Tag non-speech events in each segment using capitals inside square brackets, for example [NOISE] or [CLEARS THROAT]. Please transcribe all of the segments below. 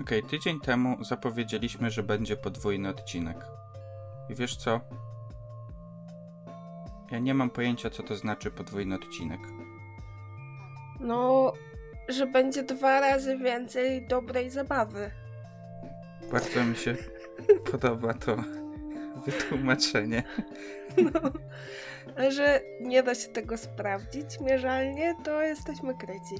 Okej, okay, tydzień temu zapowiedzieliśmy, że będzie podwójny odcinek. I wiesz co? Ja nie mam pojęcia, co to znaczy podwójny odcinek. No, że będzie dwa razy więcej dobrej zabawy. Bardzo mi się [LAUGHS] podoba to wytłumaczenie. No, że nie da się tego sprawdzić mierzalnie, to jesteśmy kryci.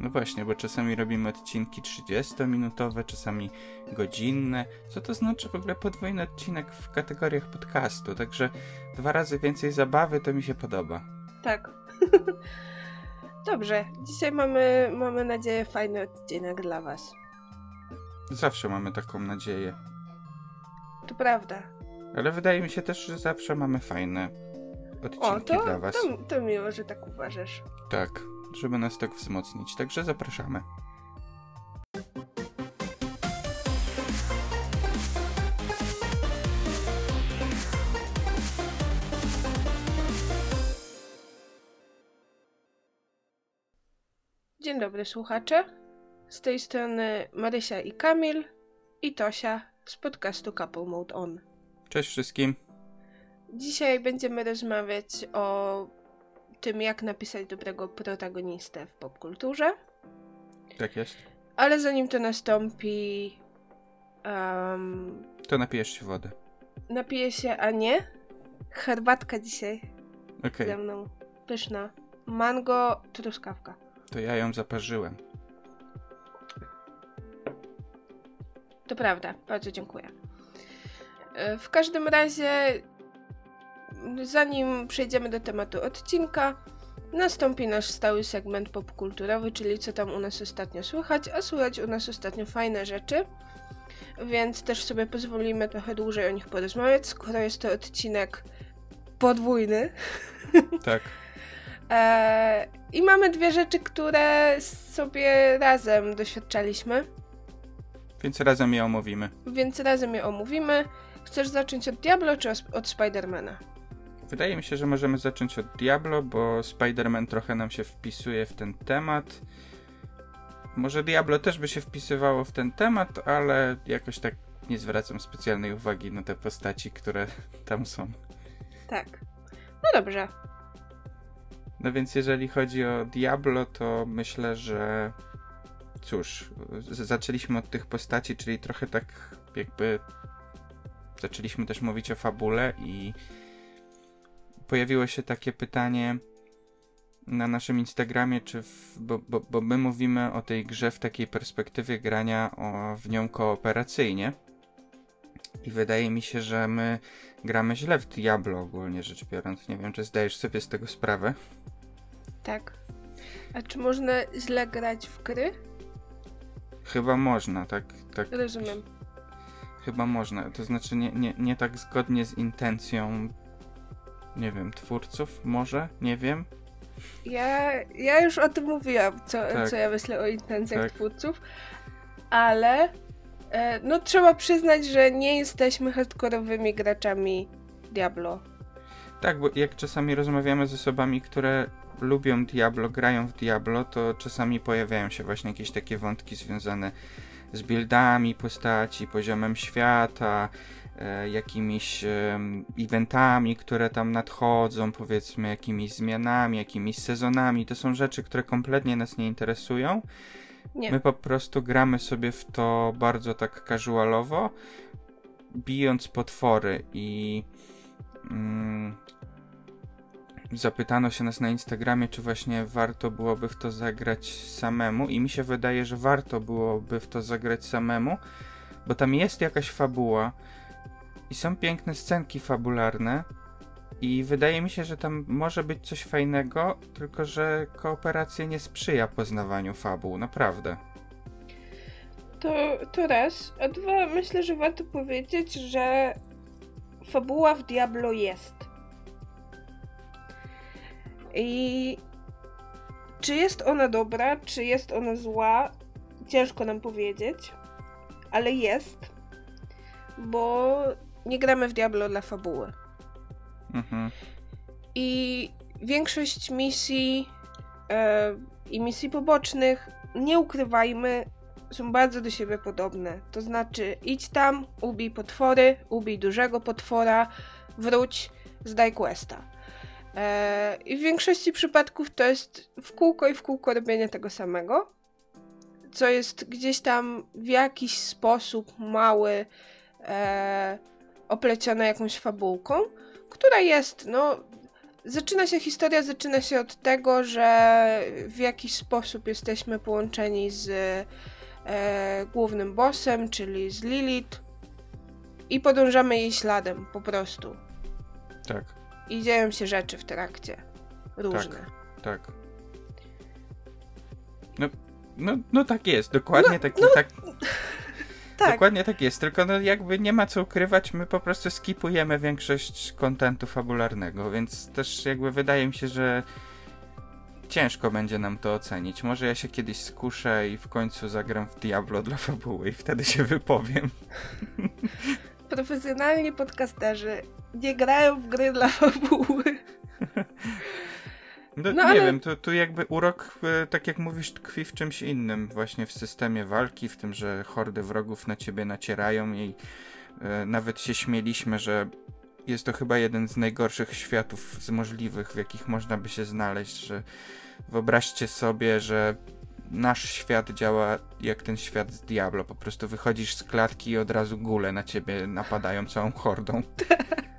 No właśnie, bo czasami robimy odcinki 30-minutowe, czasami godzinne. Co to znaczy w ogóle podwójny odcinek w kategoriach podcastu? Także dwa razy więcej zabawy to mi się podoba. Tak. [LAUGHS] Dobrze, dzisiaj mamy, mamy nadzieję fajny odcinek dla Was. Zawsze mamy taką nadzieję. To prawda. Ale wydaje mi się też, że zawsze mamy fajne odcinki o, to, dla Was. To, to miło, że tak uważasz. Tak, żeby nas tak wzmocnić. Także zapraszamy. Dzień dobry słuchacze. Z tej strony Marysia i Kamil i Tosia z podcastu Couple Mode On. Cześć wszystkim. Dzisiaj będziemy rozmawiać o tym, jak napisać dobrego protagonistę w popkulturze. Tak jest. Ale zanim to nastąpi. Um, to napijesz się wody. Napiję się, a nie? Herbatka dzisiaj. Okay. Ze mną. Pyszna. Mango, truskawka. To ja ją zaparzyłem. To prawda, bardzo dziękuję. E, w każdym razie, zanim przejdziemy do tematu odcinka, nastąpi nasz stały segment popkulturowy, czyli co tam u nas ostatnio słychać, a słychać u nas ostatnio fajne rzeczy, więc też sobie pozwolimy trochę dłużej o nich porozmawiać, skoro jest to odcinek podwójny. [LAUGHS] Tak. e, I mamy dwie rzeczy, które sobie razem doświadczaliśmy. Więc razem je omówimy. Więc razem je omówimy. Chcesz zacząć od Diablo czy od Spidermana? Wydaje mi się, że możemy zacząć od Diablo, bo Spider-Man trochę nam się wpisuje w ten temat. Może Diablo też by się wpisywało w ten temat, ale jakoś tak nie zwracam specjalnej uwagi na te postaci, które [LAUGHS] tam są. Tak. No dobrze. No więc jeżeli chodzi o Diablo, to myślę, że cóż, zaczęliśmy od tych postaci, czyli trochę tak jakby zaczęliśmy też mówić o fabule i pojawiło się takie pytanie na naszym Instagramie, czy w, bo, bo, bo, my mówimy o tej grze w takiej perspektywie grania o, w nią kooperacyjnie. I wydaje mi się, że my gramy źle w Diablo ogólnie rzecz biorąc. Nie wiem, czy zdajesz sobie z tego sprawę. Tak. A czy można źle grać w gry? Chyba można, tak. tak Rozumiem. Chyba można. To znaczy nie, nie, nie tak zgodnie z intencją, nie wiem, twórców może? Nie wiem. Ja, ja już o tym mówiłam, co, tak. co ja myślę o intencjach tak. twórców, ale e, no trzeba przyznać, że nie jesteśmy hardkorowymi graczami Diablo. Tak, bo jak czasami rozmawiamy z osobami, które lubią Diablo, grają w Diablo, to czasami pojawiają się właśnie jakieś takie wątki związane z buildami postaci, poziomem świata, jakimiś e, eventami, które tam nadchodzą, powiedzmy jakimiś zmianami, jakimiś sezonami. To są rzeczy, które kompletnie nas nie interesują. Nie. My po prostu gramy sobie w to bardzo tak casualowo, bijąc potwory i mm, zapytano się nas na Instagramie, czy właśnie warto byłoby w to zagrać samemu i mi się wydaje, że warto byłoby w to zagrać samemu, bo tam jest jakaś fabuła i są piękne scenki fabularne. I wydaje mi się, że tam może być coś fajnego, tylko że kooperacja nie sprzyja poznawaniu fabuł, naprawdę. To, to raz, a dwa, myślę, że warto powiedzieć, że fabuła w Diablo jest. I czy jest ona dobra, czy jest ona zła, ciężko nam powiedzieć, ale jest, bo nie gramy w Diablo dla fabuły. Mhm. I większość misji e, i misji pobocznych, nie ukrywajmy, są bardzo do siebie podobne. To znaczy, idź tam, ubij potwory, ubij dużego potwora, wróć, zdaj questa. E, I w większości przypadków to jest w kółko i w kółko robienie tego samego, co jest gdzieś tam w jakiś sposób mały, e, oplecione jakąś fabułką, która jest, no, zaczyna się historia, zaczyna się od tego, że w jakiś sposób jesteśmy połączeni z e, głównym bossem, czyli z Lilith i podążamy jej śladem po prostu. Tak. I dzieją się rzeczy w trakcie. Różne. Tak. tak. No, no, no tak jest, dokładnie no, tak, no, tak. Tak. Dokładnie tak jest, tylko no jakby nie ma co ukrywać, my po prostu skipujemy większość kontentu fabularnego, więc też jakby wydaje mi się, że ciężko będzie nam to ocenić. Może ja się kiedyś skuszę i w końcu zagram w Diablo dla fabuły i wtedy się wypowiem. [LAUGHS] Profesjonalni podcasterzy nie grają w gry dla fabuły. [LAUGHS] No, no, nie ale... wiem, tu, tu jakby urok, e, tak jak mówisz, tkwi w czymś innym, właśnie w systemie walki, w tym, że hordy wrogów na ciebie nacierają i e, nawet się śmieliśmy, że jest to chyba jeden z najgorszych światów z możliwych, w jakich można by się znaleźć, że wyobraźcie sobie, że nasz świat działa jak ten świat z Diablo. Po prostu wychodzisz z klatki i od razu gule na ciebie napadają całą hordą. [LAUGHS]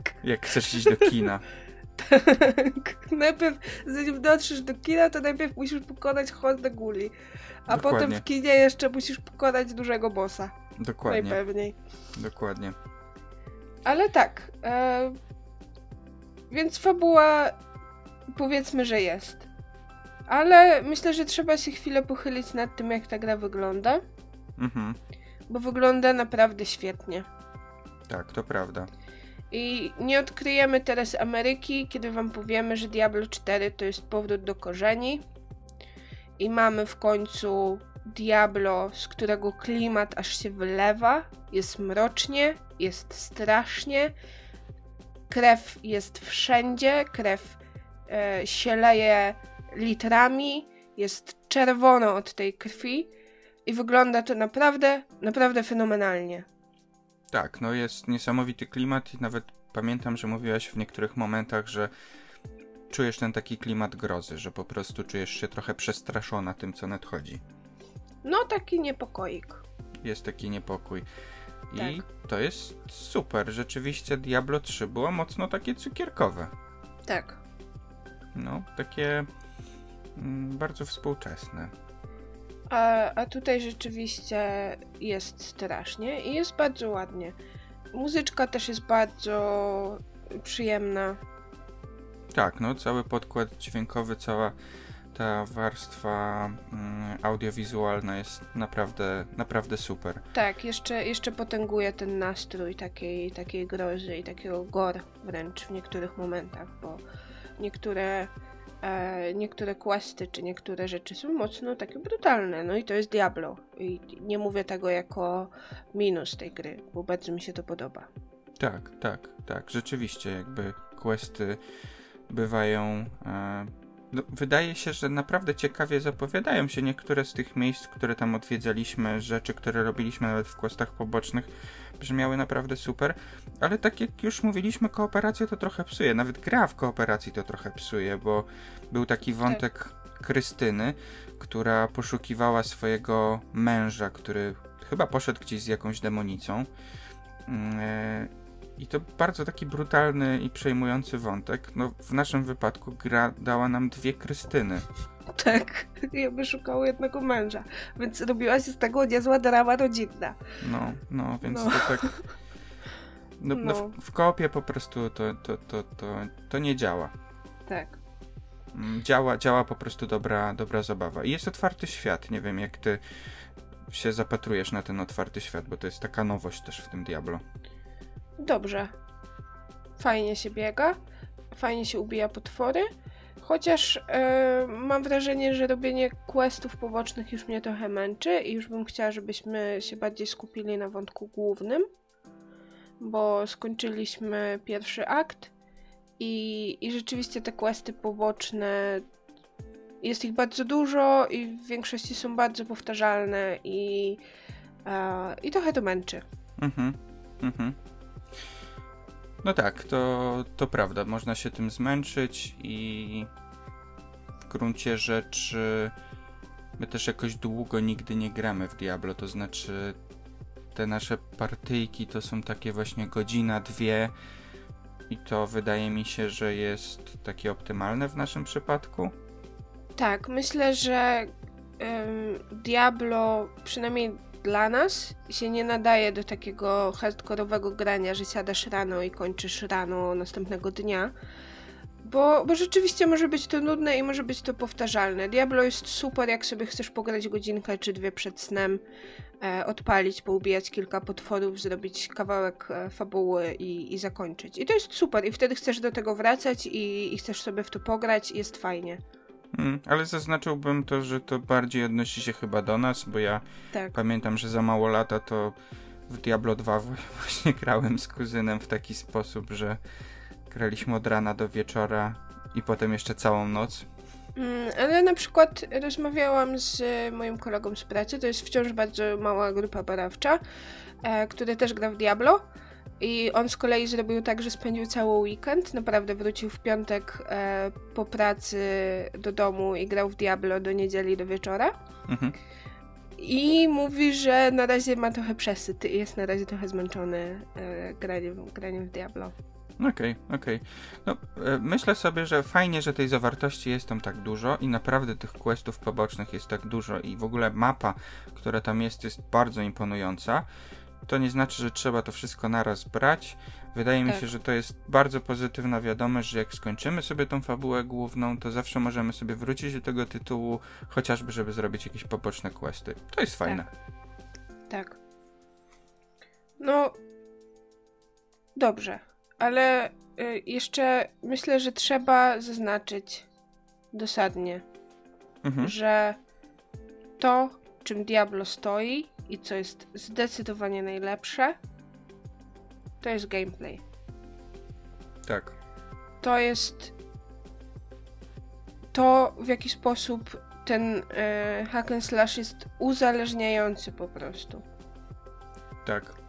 Tak. Jak chcesz iść do kina. Tak. Najpierw, zanim dotrzesz do kina, to najpierw musisz pokonać hordę guli. A Dokładnie. potem w kinie jeszcze musisz pokonać dużego bossa. Dokładnie. Najpewniej. Dokładnie. Ale tak. E... Więc fabuła powiedzmy, że jest. Ale myślę, że trzeba się chwilę pochylić nad tym, jak ta gra wygląda. Mhm. Bo wygląda naprawdę świetnie. Tak, to prawda. I nie odkryjemy teraz Ameryki, kiedy wam powiemy, że Diablo 4 to jest powrót do korzeni. I mamy w końcu Diablo, z którego klimat aż się wylewa. Jest mrocznie, jest strasznie. Krew jest wszędzie, krew e, się leje litrami, jest czerwono od tej krwi i wygląda to naprawdę, naprawdę fenomenalnie. Tak, no jest niesamowity klimat i nawet pamiętam, że mówiłaś w niektórych momentach, że czujesz ten taki klimat grozy, że po prostu czujesz się trochę przestraszona tym, co nadchodzi. No, taki niepokoik. Jest taki niepokój. I tak. to jest super. Rzeczywiście Diablo 3 było mocno takie cukierkowe. Tak. No, takie mm, bardzo współczesne. A, a tutaj rzeczywiście jest strasznie i jest bardzo ładnie. Muzyczka też jest bardzo przyjemna. Tak, no cały podkład dźwiękowy, cała ta warstwa mm, audiowizualna jest naprawdę, naprawdę super. Tak, jeszcze, jeszcze potęguje ten nastrój takiej, takiej grozy i takiego gor wręcz w niektórych momentach, bo niektóre e, niektóre questy czy niektóre rzeczy są mocno takie brutalne. No i to jest Diablo. I nie mówię tego jako minus tej gry, bo bardzo mi się to podoba. Tak, tak, tak. Rzeczywiście, jakby questy bywają. E, wydaje się, że naprawdę ciekawie zapowiadają się niektóre z tych miejsc, które tam odwiedzaliśmy, rzeczy, które robiliśmy nawet w questach pobocznych brzmiały naprawdę super, ale tak jak już mówiliśmy, kooperacja to trochę psuje. Nawet gra w kooperacji to trochę psuje, bo był taki tak. wątek. Krystyny, która poszukiwała swojego męża, który chyba poszedł gdzieś z jakąś demonicą. I to bardzo taki brutalny i przejmujący wątek. No, w naszym wypadku gra dała nam dwie Krystyny. Tak, i by szukało jednego męża, więc robiła się z tego niezła drama rodzinna. No, no, więc no. to tak... No, no. no w, w kopie po prostu to, to, to, to, to nie działa. Tak. Mm, działa, działa po prostu dobra, dobra zabawa. I jest otwarty świat. Nie wiem, jak ty się zapatrujesz na ten otwarty świat, bo to jest taka nowość też w tym Diablo. Dobrze. Fajnie się biega, fajnie się ubija potwory. Chociaż yy, mam wrażenie, że robienie questów pobocznych już mnie trochę męczy i już bym chciała, żebyśmy się bardziej skupili na wątku głównym, bo skończyliśmy pierwszy akt i, i rzeczywiście te questy poboczne Jest ich bardzo dużo i w większości są bardzo powtarzalne i, e, i trochę to męczy. Mhm, mhm. No tak, to, to prawda. Można się tym zmęczyć i w gruncie rzeczy my też jakoś długo nigdy nie gramy w Diablo, to znaczy te nasze partyjki to są takie właśnie godzina, dwie i to wydaje mi się, że jest takie optymalne w naszym przypadku. Tak, myślę, że um, Diablo przynajmniej dla nas się nie nadaje do takiego hardkorowego grania, że siadasz rano i kończysz rano następnego dnia. Bo, bo rzeczywiście może być to nudne i może być to powtarzalne. Diablo jest super, jak sobie chcesz pograć godzinkę czy dwie przed snem, e, odpalić, poubijać kilka potworów, zrobić kawałek e, fabuły i, i zakończyć. I to jest super, i wtedy chcesz do tego wracać i, i chcesz sobie w to pograć i jest fajnie. Hmm, ale zaznaczyłbym to, że to bardziej odnosi się chyba do nas, bo ja tak. pamiętam, że za mało lata to w Diablo 2 [LAUGHS] właśnie grałem z kuzynem w taki sposób, że graliśmy od rana do wieczora i potem jeszcze całą noc. Mm, ale na przykład rozmawiałam z moim kolegą z pracy, to jest wciąż bardzo mała grupa barawcza, e, który też gra w Diablo. I on z kolei zrobił tak, że spędził cały weekend. Naprawdę wrócił w piątek e, po pracy do domu i grał w Diablo do niedzieli do wieczora. Mhm. I mówi, że na razie ma trochę przesyt i jest na razie trochę zmęczony e, graniem, graniem w Diablo. Okej, okay, okej. Okay. No, e, myślę sobie, że fajnie, że tej zawartości jest tam tak dużo i naprawdę tych questów pobocznych jest tak dużo i w ogóle mapa, która tam jest, jest bardzo imponująca to nie znaczy, że trzeba to wszystko naraz brać. Wydaje tak. mi się, że to jest bardzo pozytywna wiadomość, że jak skończymy sobie tą fabułę główną, to zawsze możemy sobie wrócić do tego tytułu, chociażby, żeby zrobić jakieś poboczne questy. To jest fajne. Tak. tak. No. Dobrze, ale y, jeszcze myślę, że trzeba zaznaczyć dosadnie, mhm. że to, czym Diablo stoi, i co jest zdecydowanie najlepsze, to jest gameplay. Tak. To jest to, w jaki sposób ten e, hack and slash jest uzależniający po prostu. Tak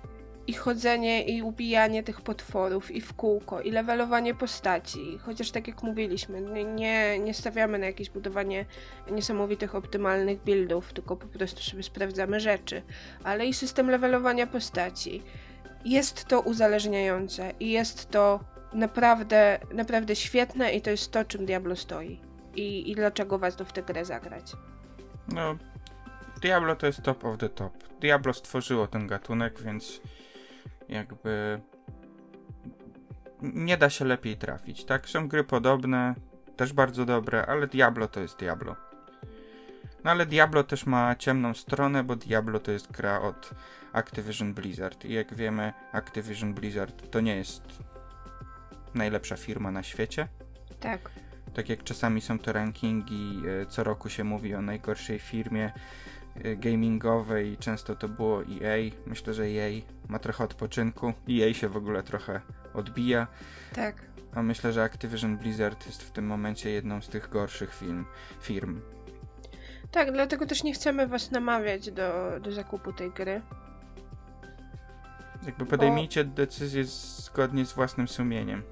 i chodzenie i ubijanie tych potworów i w kółko i levelowanie postaci. Chociaż tak jak mówiliśmy, nie, nie stawiamy na jakieś budowanie niesamowitych optymalnych buildów, tylko po prostu sobie sprawdzamy rzeczy. Ale i system levelowania postaci. Jest to uzależniające i jest to naprawdę, naprawdę świetne i to jest to, czym Diablo stoi. I, i dlaczego warto w tę grę zagrać. No, Diablo to jest top of the top. Diablo stworzyło ten gatunek, więc jakby nie da się lepiej trafić, tak? Są gry podobne, też bardzo dobre, ale Diablo to jest Diablo. No ale Diablo też ma ciemną stronę, bo Diablo to jest gra od Activision Blizzard. I jak wiemy, Activision Blizzard to nie jest najlepsza firma na świecie. Tak. Tak jak czasami są to rankingi, e, co roku się mówi o najgorszej firmie gamingowej, często to było EA. Myślę, że EA ma trochę odpoczynku. EA się w ogóle trochę odbija. Tak. A myślę, że Activision Blizzard jest w tym momencie jedną z tych gorszych film, firm. Tak, dlatego też nie chcemy was namawiać do, do zakupu tej gry. Jakby podejmijcie bo... decyzję zgodnie z własnym sumieniem.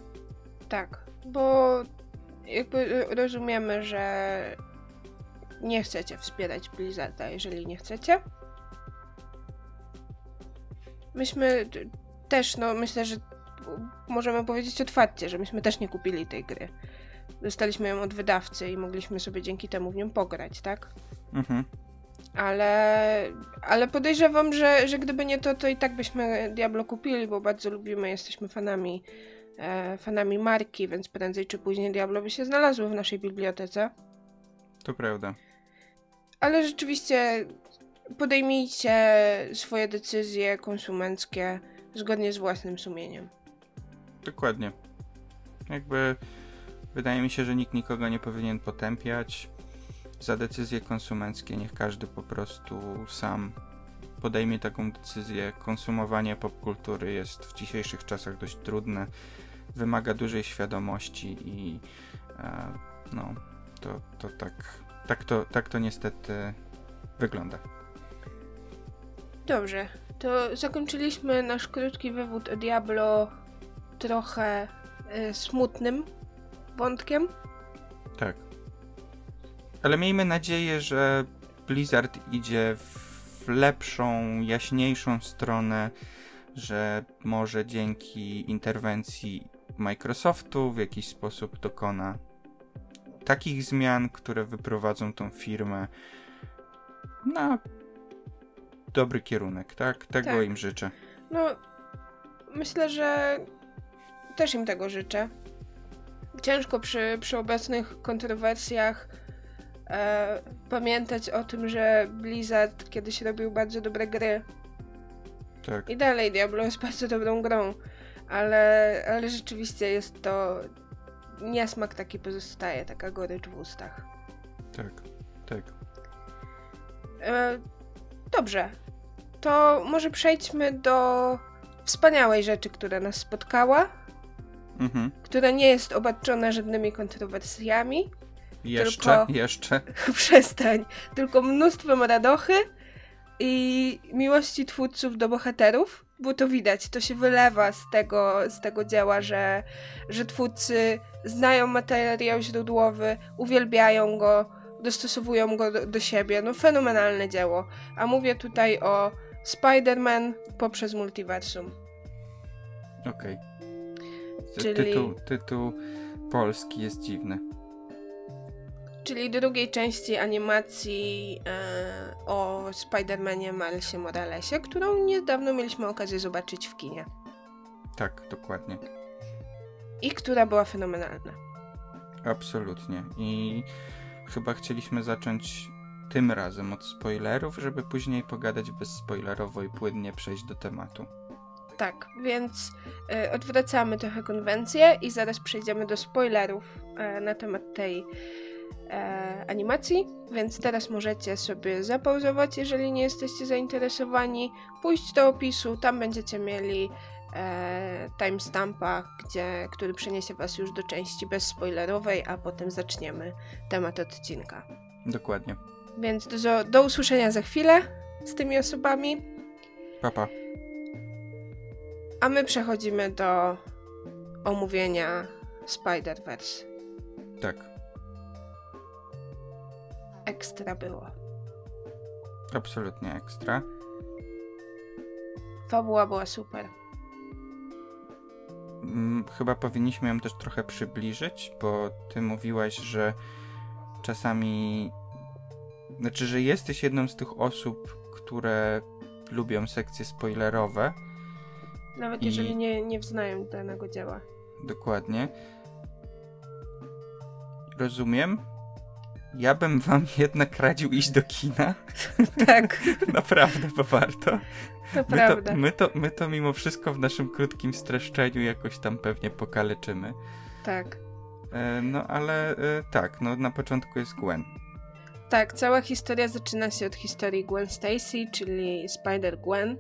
Tak, bo jakby rozumiemy, że nie chcecie wspierać Blizzarda, jeżeli nie chcecie. Myśmy też, no myślę, że możemy powiedzieć otwarcie, że myśmy też nie kupili tej gry. Dostaliśmy ją od wydawcy i mogliśmy sobie dzięki temu w nią pograć, tak? Mhm. Ale, ale podejrzewam, że, że gdyby nie to, to i tak byśmy Diablo kupili, bo bardzo lubimy, jesteśmy fanami, e, fanami marki, więc prędzej czy później Diablo by się znalazło w naszej bibliotece. To prawda ale rzeczywiście podejmijcie swoje decyzje konsumenckie zgodnie z własnym sumieniem. Dokładnie. Jakby wydaje mi się, że nikt nikogo nie powinien potępiać za decyzje konsumenckie. Niech każdy po prostu sam podejmie taką decyzję. Konsumowanie popkultury jest w dzisiejszych czasach dość trudne, wymaga dużej świadomości i e, no, to, to tak tak to, tak to niestety wygląda. Dobrze, to zakończyliśmy nasz krótki wywód o Diablo trochę y, smutnym wątkiem. Tak. Ale miejmy nadzieję, że Blizzard idzie w lepszą, jaśniejszą stronę, że może dzięki interwencji Microsoftu w jakiś sposób dokona takich zmian, które wyprowadzą tą firmę na dobry kierunek, tak? Tego Tak. im życzę. No, myślę, że też im tego życzę. Ciężko przy, przy obecnych kontrowersjach e, pamiętać o tym, że Blizzard kiedyś robił bardzo dobre gry. Tak, I dalej Diablo jest bardzo dobrą grą, ale, ale rzeczywiście jest to niesmak taki pozostaje, taka gorycz w ustach. tak, tak. E, dobrze, to może przejdźmy do wspaniałej rzeczy, która nas spotkała, Mhm. która nie jest obarczona żadnymi kontrowersjami. Jeszcze, Tylko- jeszcze. [LAUGHS] Przestań. Tylko mnóstwem radochy i miłości twórców do bohaterów, bo to widać, to się wylewa z tego, z tego dzieła, że, że twórcy znają materiał źródłowy, uwielbiają go, dostosowują go do, do siebie. No fenomenalne dzieło. A mówię tutaj o Spider-Man poprzez multiversum. Okej. Ty- Czyli- Tytuł, tytuł polski jest dziwny. Czyli drugiej części animacji e, o Spider-Manie Milesie Moralesie, którą niedawno mieliśmy okazję zobaczyć w kinie. Tak, dokładnie. I która była fenomenalna. Absolutnie. I chyba chcieliśmy zacząć tym razem od spoilerów, żeby później pogadać bezspoilerowo i płynnie przejść do tematu. Tak, więc e, odwracamy trochę konwencję i zaraz przejdziemy do spoilerów e, na temat tej e, animacji. Więc teraz możecie sobie zapauzować, jeżeli nie jesteście zainteresowani, pójść do opisu, tam będziecie mieli e, timestampa, gdzie, który przeniesie Was już do części bezspoilerowej, a potem zaczniemy temat odcinka. Dokładnie. Więc do, do usłyszenia za chwilę z tymi osobami. Papa. A my przechodzimy do omówienia Spider-Verse. Tak. Ekstra było. Absolutnie ekstra. Fabuła była super. Mm, Chyba powinniśmy ją też trochę przybliżyć, bo ty mówiłaś, że czasami. Znaczy, że jesteś jedną z tych osób, które lubią sekcje spoilerowe. Nawet I- jeżeli nie, nie wznają danego dzieła. Dokładnie. Rozumiem. Ja bym wam [LAUGHS] jednak radził iść do kina. [LAUGHS] Tak, [LAUGHS] Naprawdę, bo warto. to My prawda. to, my, to, my to mimo wszystko w naszym krótkim streszczeniu jakoś tam pewnie pokaleczymy. Tak. E, no ale e, tak, no na początku jest Gwen. Tak, cała historia zaczyna się od historii Gwen Stacy, czyli Spider-Gwen,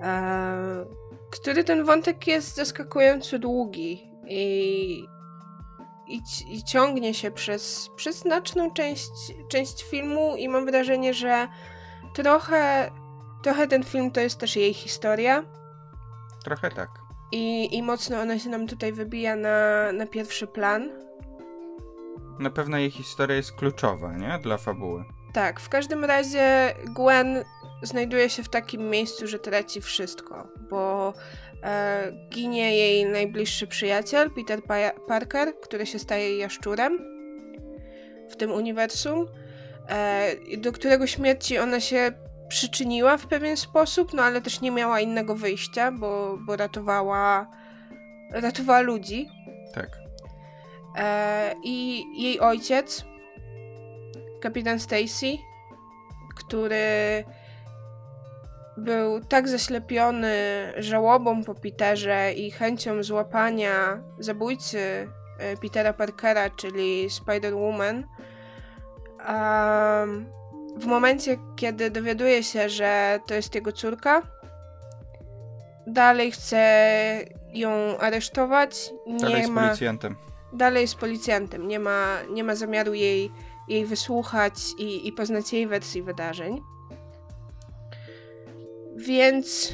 e, który ten wątek jest zaskakująco długi i, i, i ciągnie się przez, przez znaczną część, część filmu i mam wrażenie, że trochę, trochę ten film to jest też jej historia Trochę tak. i, i mocno ona się nam tutaj wybija na, na pierwszy plan. Na pewno jej historia jest kluczowa, nie? Dla fabuły. Tak, w każdym razie Gwen znajduje się w takim miejscu, że traci wszystko, bo ginie jej najbliższy przyjaciel, Peter pa- Parker, który się staje jaszczurem w tym uniwersum, e, do którego śmierci ona się przyczyniła w pewien sposób, no ale też nie miała innego wyjścia, bo, bo ratowała, ratowała ludzi. Tak. E, I jej ojciec, kapitan Stacy, który był tak zaślepiony żałobą po Peterze i chęcią złapania zabójcy e, Petera Parkera, czyli Spider-Woman, w momencie, kiedy dowiaduje się, że to jest jego córka, dalej chce ją aresztować. Nie jest ma policjantem. dalej jest policjantem, nie ma, nie ma zamiaru jej jej wysłuchać i, i poznać jej wersji wydarzeń. Więc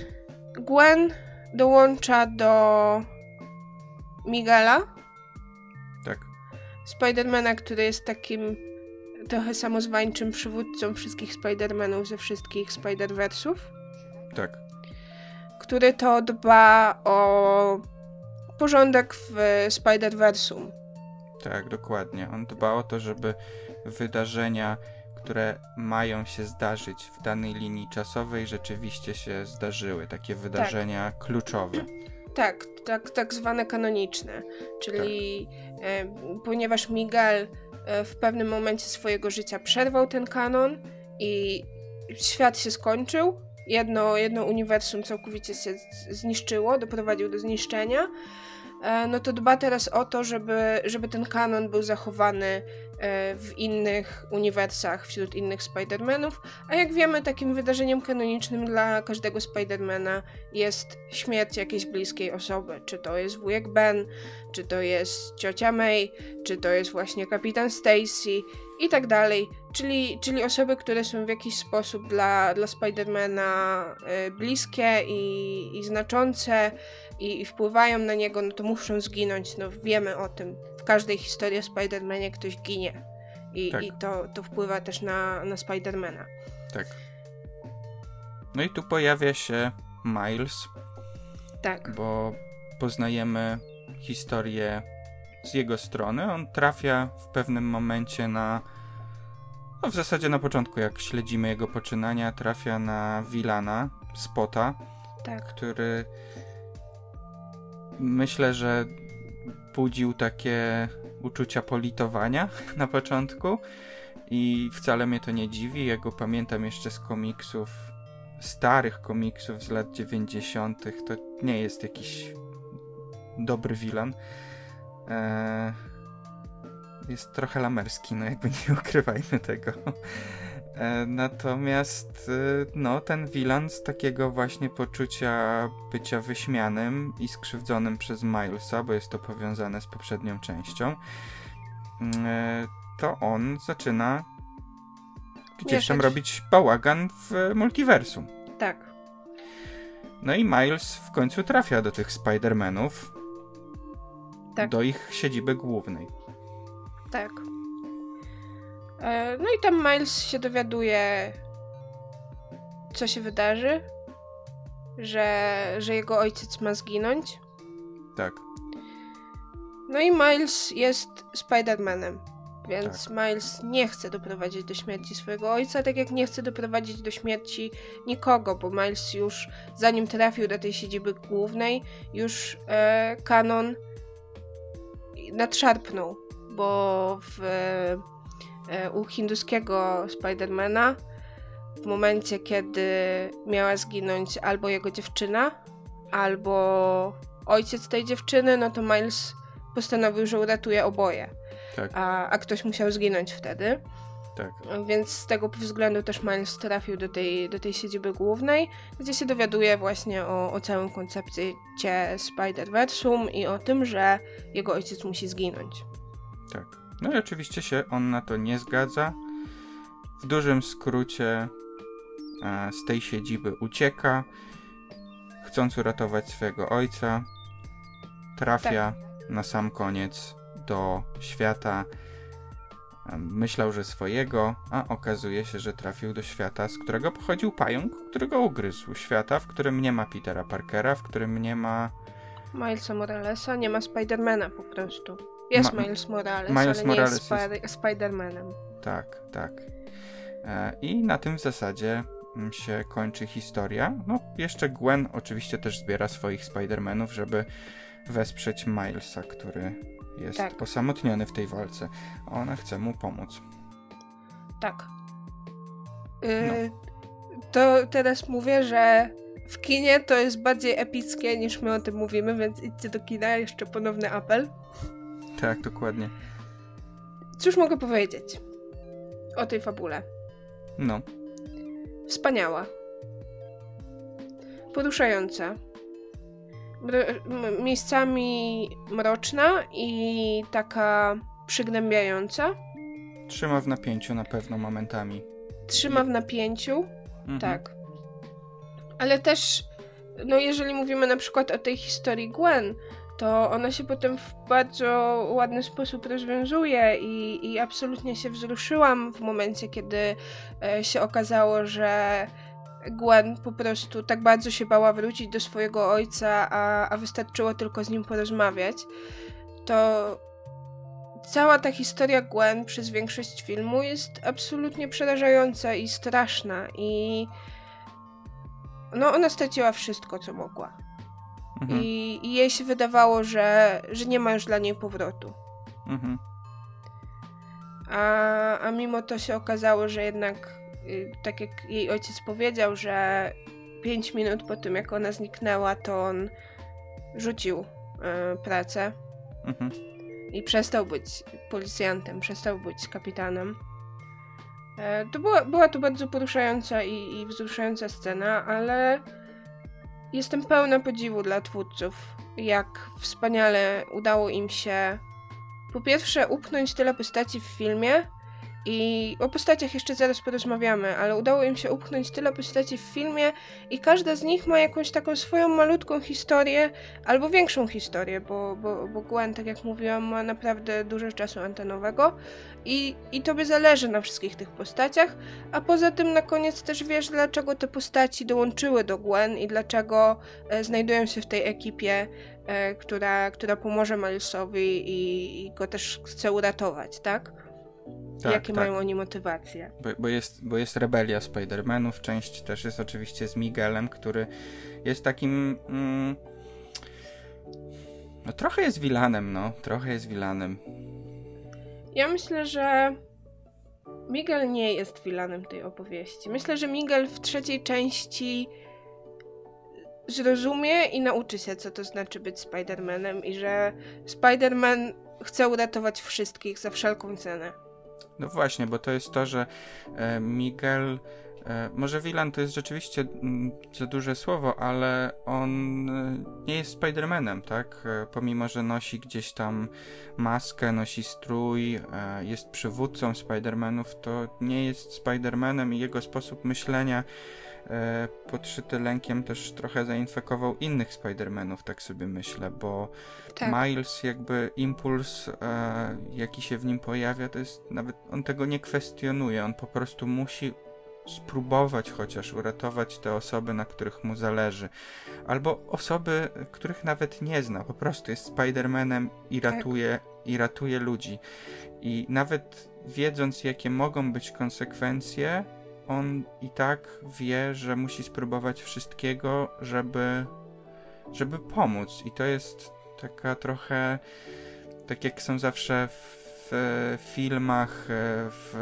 Gwen dołącza do Miguela. Tak. Spidermana, który jest takim trochę samozwańczym przywódcą wszystkich Spidermanów ze wszystkich Spider-Versów. Tak. Który to dba o porządek w Spider-Versum. Tak, dokładnie. On dba o to, żeby wydarzenia, które mają się zdarzyć w danej linii czasowej, rzeczywiście się zdarzyły. Takie wydarzenia tak. kluczowe. Tak, tak, tak zwane kanoniczne. Czyli tak. e, ponieważ Miguel e, w pewnym momencie swojego życia przerwał ten kanon i świat się skończył, jedno, jedno uniwersum całkowicie się zniszczyło, doprowadził do zniszczenia, E, no to dba teraz o to, żeby, żeby ten kanon był zachowany w innych uniwersach, wśród innych Spider-Manów, a jak wiemy, takim wydarzeniem kanonicznym dla każdego Spider-Mana jest śmierć jakiejś bliskiej osoby. Czy to jest wujek Ben, czy to jest ciocia May, czy to jest właśnie kapitan Stacy i tak dalej. Czyli, czyli osoby, które są w jakiś sposób dla, dla Spidermana e, bliskie i, i znaczące, i, i wpływają na niego, no to muszą zginąć. No wiemy o tym. W każdej historii o Spider-Manie ktoś ginie. I, tak. i to, to wpływa też na, na Spidermana. Tak. No i tu pojawia się Miles. Tak. Bo poznajemy historię z jego strony. On trafia w pewnym momencie na. No w zasadzie na początku, jak śledzimy jego poczynania, trafia na Wilana, Spota, tak. który myślę, że budził takie uczucia politowania [LAUGHS] na początku i wcale mnie to nie dziwi. Ja go pamiętam jeszcze z komiksów, starych komiksów z lat 90. To nie jest jakiś dobry wilan. Eee, jest trochę lamerski, no jakby nie [LAUGHS] ukrywajmy tego. E, natomiast e, no, ten Wilan z takiego właśnie poczucia bycia wyśmianym i skrzywdzonym przez Milesa, bo jest to powiązane z poprzednią częścią, mm, e, to on zaczyna gdzieś tam robić bałagan w multiversum. Tak. No i Miles w końcu trafia do tych Spider-Manów. Tak. Do ich siedziby głównej. Tak. E, no i tam Miles się dowiaduje, co się wydarzy, że, że jego ojciec ma zginąć. Tak. No i Miles jest Spider-Manem, więc tak. Miles nie chce doprowadzić do śmierci swojego ojca, tak jak nie chce doprowadzić do śmierci nikogo, bo Miles już zanim trafił do tej siedziby głównej, już e, kanon nadszarpnął, bo w E, u hinduskiego Spidermana w momencie, kiedy miała zginąć albo jego dziewczyna, albo ojciec tej dziewczyny, no to Miles postanowił, że uratuje oboje. Tak. A, a ktoś musiał zginąć wtedy. Tak. Więc z tego względu też Miles trafił do tej, do tej siedziby głównej, gdzie się dowiaduje właśnie o, o całym koncepcie Spider-Versum i o tym, że jego ojciec musi zginąć. Tak. No i oczywiście się on na to nie zgadza. W dużym skrócie e, z tej siedziby ucieka, chcąc uratować swojego ojca. Trafia tak. na sam koniec do świata. E, myślał, że swojego, a okazuje się, że trafił do świata, z którego pochodził pająk, którego ugryzł. Świata, w którym nie ma Petera Parkera, w którym nie ma Milesa Moralesa, nie ma Spidermana po prostu. Jest Ma Miles Morales, Miles ale Morales nie jest, jest... Spider-Manem. Tak, tak. E, I na tym w zasadzie mm, się kończy historia. No, jeszcze Gwen oczywiście też zbiera swoich Spider-Manów, żeby wesprzeć Milesa, który jest tak. osamotniony w tej walce. Ona chce mu pomóc. Tak. Yy, no. To teraz mówię, że w kinie to jest bardziej epickie niż my o tym mówimy, więc idźcie do kina, jeszcze ponowny apel. Tak, dokładnie. Cóż mogę powiedzieć o tej fabule? No. Wspaniała. Poruszająca. miejscami mroczna i taka przygnębiająca. trzyma w napięciu na pewno momentami. Trzyma w napięciu, mhm. tak. Ale też, no jeżeli mówimy na przykład o tej historii Gwen, to ona się potem w bardzo ładny sposób rozwiązuje i, i absolutnie się wzruszyłam w momencie, kiedy e, się okazało, że Gwen po prostu tak bardzo się bała wrócić do swojego ojca, a, a wystarczyło tylko z nim porozmawiać. To cała ta historia Gwen przez większość filmu jest absolutnie przerażająca i straszna i no ona straciła wszystko, co mogła. Mhm. I, I, jej się wydawało, że, że nie ma już dla niej powrotu. Mhm. A, a mimo to się okazało, że jednak, y, tak jak jej ojciec powiedział, że 5 minut po tym, jak ona zniknęła, to on rzucił y, pracę mhm. i przestał być policjantem, przestał być kapitanem. E, to była, była to bardzo poruszająca i, i wzruszająca scena, ale Jestem pełna podziwu dla twórców, jak wspaniale udało im się po pierwsze upchnąć tyle postaci w filmie, i o postaciach jeszcze zaraz porozmawiamy, ale udało im się upchnąć tyle postaci w filmie i każda z nich ma jakąś taką swoją malutką historię, albo większą historię, bo, bo, bo Gwen, tak jak mówiłam, ma naprawdę dużo czasu antenowego i, i tobie zależy na wszystkich tych postaciach, a poza tym na koniec też wiesz, dlaczego te postaci dołączyły do Gwen i dlaczego e, znajdują się w tej ekipie, e, która, która pomoże Milesowi i, i go też chce uratować, tak? Tak, Jakie tak. mają oni motywacje. Bo, bo, jest, bo jest rebelia Spider-Manów, część też jest oczywiście z Miguelem, który jest takim... Mm, no trochę jest wilanem, no. Trochę jest wilanem. Ja myślę, że Miguel nie jest wilanem tej opowieści. Myślę, że Miguel w trzeciej części zrozumie i nauczy się, co to znaczy być Spider-Manem i że Spider-Man chce uratować wszystkich za wszelką cenę. No właśnie, bo to jest to, że e, Miguel. E, może Wilan to jest rzeczywiście mm, za duże słowo, ale on e, nie jest Spider-Manem, tak? Pomimo, że nosi gdzieś tam maskę, nosi strój, jest przywódcą Spider-Manów, to nie jest Spider-Manem i jego sposób myślenia podszyty lękiem też trochę zainfekował innych Spider-Manów, tak sobie myślę, bo tak. Miles jakby impuls, e, jaki się w nim pojawia, to jest nawet, on tego nie kwestionuje, on po prostu musi spróbować chociaż uratować te osoby, na których mu zależy. Albo osoby, których nawet nie zna. Po prostu jest Spider-Manem i tak. ratuje, tak. i ratuje ludzi. I nawet wiedząc, jakie mogą być konsekwencje, on i tak wie, że musi spróbować wszystkiego, żeby, żeby pomóc. I to jest taka trochę, tak jak są zawsze w, filmach, w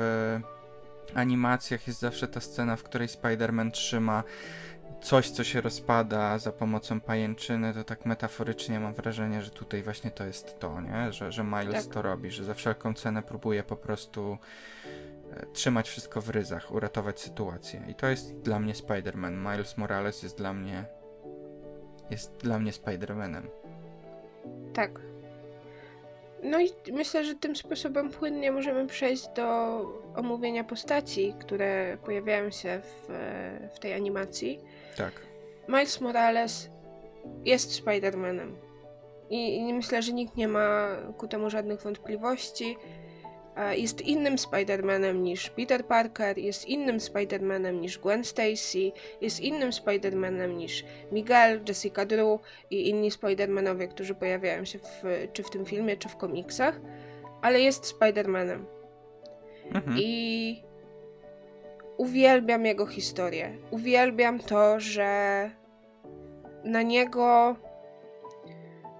animacjach jest zawsze ta scena, w której Spider-Man trzyma coś, co się rozpada za pomocą pajęczyny, to tak metaforycznie mam wrażenie, że tutaj właśnie to jest to, nie? Że, że Miles tak. to robi, że za wszelką cenę próbuje po prostu trzymać wszystko w ryzach, uratować sytuację. I to jest dla mnie Spider-Man. Miles Morales jest dla mnie jest dla mnie Spider-Manem. Tak. No i myślę, że tym sposobem płynnie możemy przejść do omówienia postaci, które pojawiają się w, w tej animacji. Tak. Miles Morales jest Spider-Manem. I, I myślę, że nikt nie ma ku temu żadnych wątpliwości jest innym Spider-Manem niż Peter Parker, jest innym Spider-Manem niż Gwen Stacy, jest innym Spider-Manem niż Miguel, Jessica Drew i inni Spider-Manowie, którzy pojawiają się w, czy w tym filmie, czy w komiksach, ale jest Spider-Manem. Mhm. I uwielbiam jego historię. Uwielbiam to, że na niego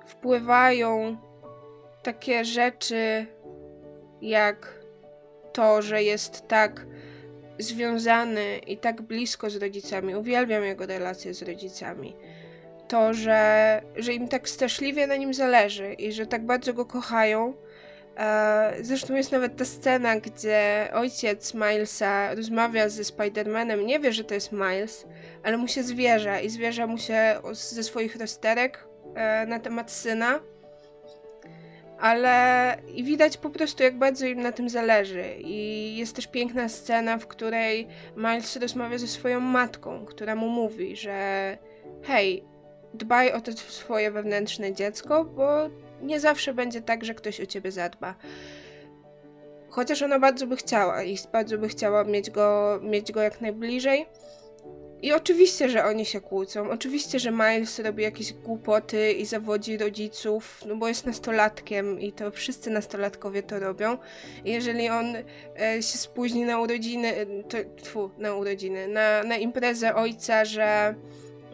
wpływają takie rzeczy, jak to, że jest tak związany i tak blisko z rodzicami. Uwielbiam jego relacje z rodzicami. To, że, że im tak straszliwie na nim zależy i że tak bardzo go kochają. E, zresztą jest nawet ta scena, gdzie ojciec Milesa rozmawia ze Spider-Manem, nie wie, że to jest Miles, ale mu się zwierza i zwierza mu się ze swoich rozterek e, na temat syna ale i widać po prostu, jak bardzo im na tym zależy. I jest też piękna scena, w której Miles rozmawia ze swoją matką, która mu mówi, że hej, dbaj o to swoje wewnętrzne dziecko, bo nie zawsze będzie tak, że ktoś o ciebie zadba. Chociaż ona bardzo by chciała i bardzo by chciała mieć go, mieć go jak najbliżej. I oczywiście, że oni się kłócą. Oczywiście, że Miles robi jakieś głupoty i zawodzi rodziców, no bo jest nastolatkiem i to wszyscy nastolatkowie to robią. I jeżeli on e, się spóźni na urodziny, to, tfu, na urodziny, na, na imprezę ojca, że,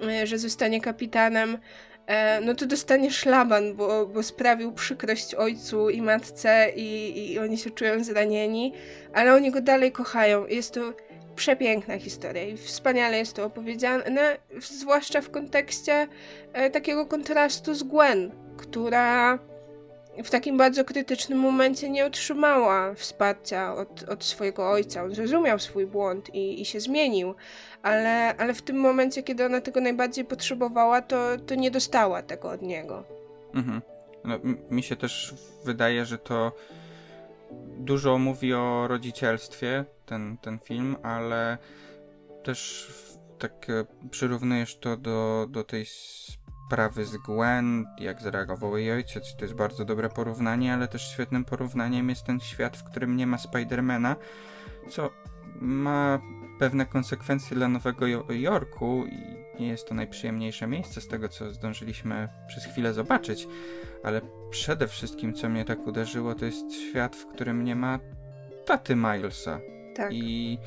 e, że zostanie kapitanem, e, no to dostanie szlaban, bo, bo sprawił przykrość ojcu i matce i, i oni się czują zranieni, ale oni go dalej kochają. Jest to przepiękna historia i wspaniale jest to opowiedziane, zwłaszcza w kontekście e, takiego kontrastu z Gwen, która w takim bardzo krytycznym momencie nie otrzymała wsparcia od, od swojego ojca. On zrozumiał swój błąd i, i się zmienił, ale, ale w tym momencie, kiedy ona tego najbardziej potrzebowała, to, to nie dostała tego od niego. Mhm. No, mi się też wydaje, że to dużo mówi o rodzicielstwie, ten, ten film, ale też tak e, przyrównujesz to do, do tej sprawy z Gwen, jak zareagował jej ojciec. To jest bardzo dobre porównanie, ale też świetnym porównaniem jest ten świat, w którym nie ma Spidermana, co ma pewne konsekwencje dla Nowego Jorku i nie jest to najprzyjemniejsze miejsce z tego, co zdążyliśmy przez chwilę zobaczyć, ale przede wszystkim, co mnie tak uderzyło, to jest świat, w którym nie ma taty Milesa. Tak. I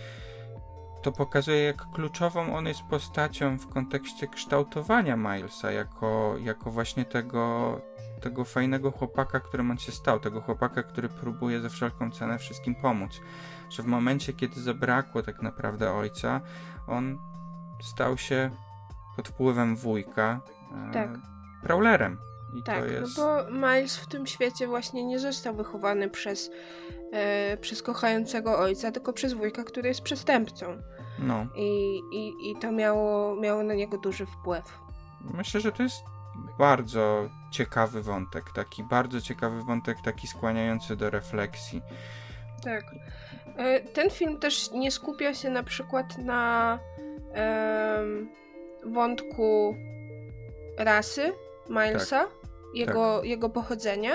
to pokazuje, jak kluczową on jest postacią w kontekście kształtowania Milesa, jako, jako właśnie tego, tego fajnego chłopaka, którym on się stał, tego chłopaka, który próbuje ze wszelką cenę wszystkim pomóc. Że w momencie, kiedy zabrakło tak naprawdę ojca, on stał się pod wpływem wujka e, tak. Prowlerem. I tak, no jest... no bo Miles w tym świecie właśnie nie został wychowany przez, e, przez kochającego ojca, tylko przez wujka, który jest przestępcą. No. I, i, i to miało, miało na niego duży wpływ. Myślę, że to jest bardzo ciekawy wątek, taki bardzo ciekawy wątek, taki skłaniający do refleksji. Tak. E, ten film też nie skupia się na przykład na wątku rasy Milesa, tak. Jego, tak. jego pochodzenia.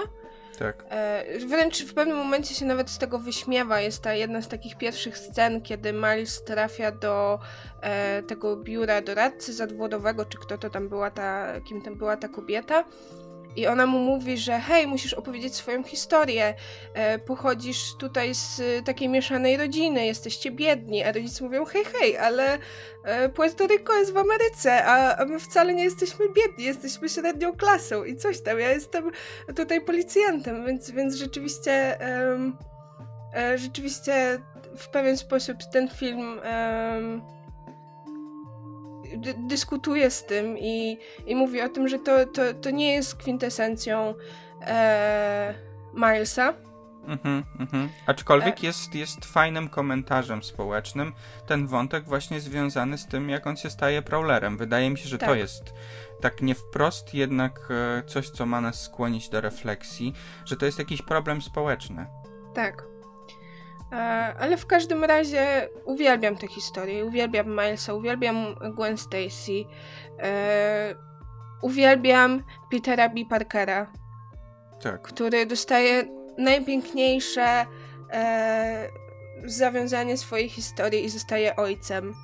Tak. E, wręcz w pewnym momencie się nawet z tego wyśmiewa. Jest ta jedna z takich pierwszych scen, kiedy Miles trafia do e, tego biura doradcy zadwodowego, czy kto to tam była ta, kim tam była ta kobieta. I ona mu mówi, że hej, musisz opowiedzieć swoją historię. E, pochodzisz tutaj z e, takiej mieszanej rodziny, jesteście biedni. A rodzice mówią, hej, hej, ale e, Puerto Rico jest w Ameryce, a, my wcale nie jesteśmy biedni, jesteśmy średnią klasą i coś tam. Ja jestem tutaj policjantem, więc, więc rzeczywiście, rzeczywiście w pewien sposób ten film dyskutuje z tym i, i mówi o tym, że to, to, to nie jest kwintesencją e, Milesa. Mhm, mhm. Aczkolwiek e... jest, jest fajnym komentarzem społecznym ten wątek właśnie związany z tym, jak on się staje prowlerem. Wydaje mi się, że tak. to jest tak nie wprost, jednak e, coś, co ma nas skłonić do refleksji, że to jest jakiś problem społeczny. Tak. E, ale w każdym razie uwielbiam tę historię, uwielbiam Milesa, uwielbiam Gwen Stacy, e, uwielbiam Petera B. Parkera, tak. który dostaje najpiękniejsze e, zawiązanie swojej historii i zostaje ojcem.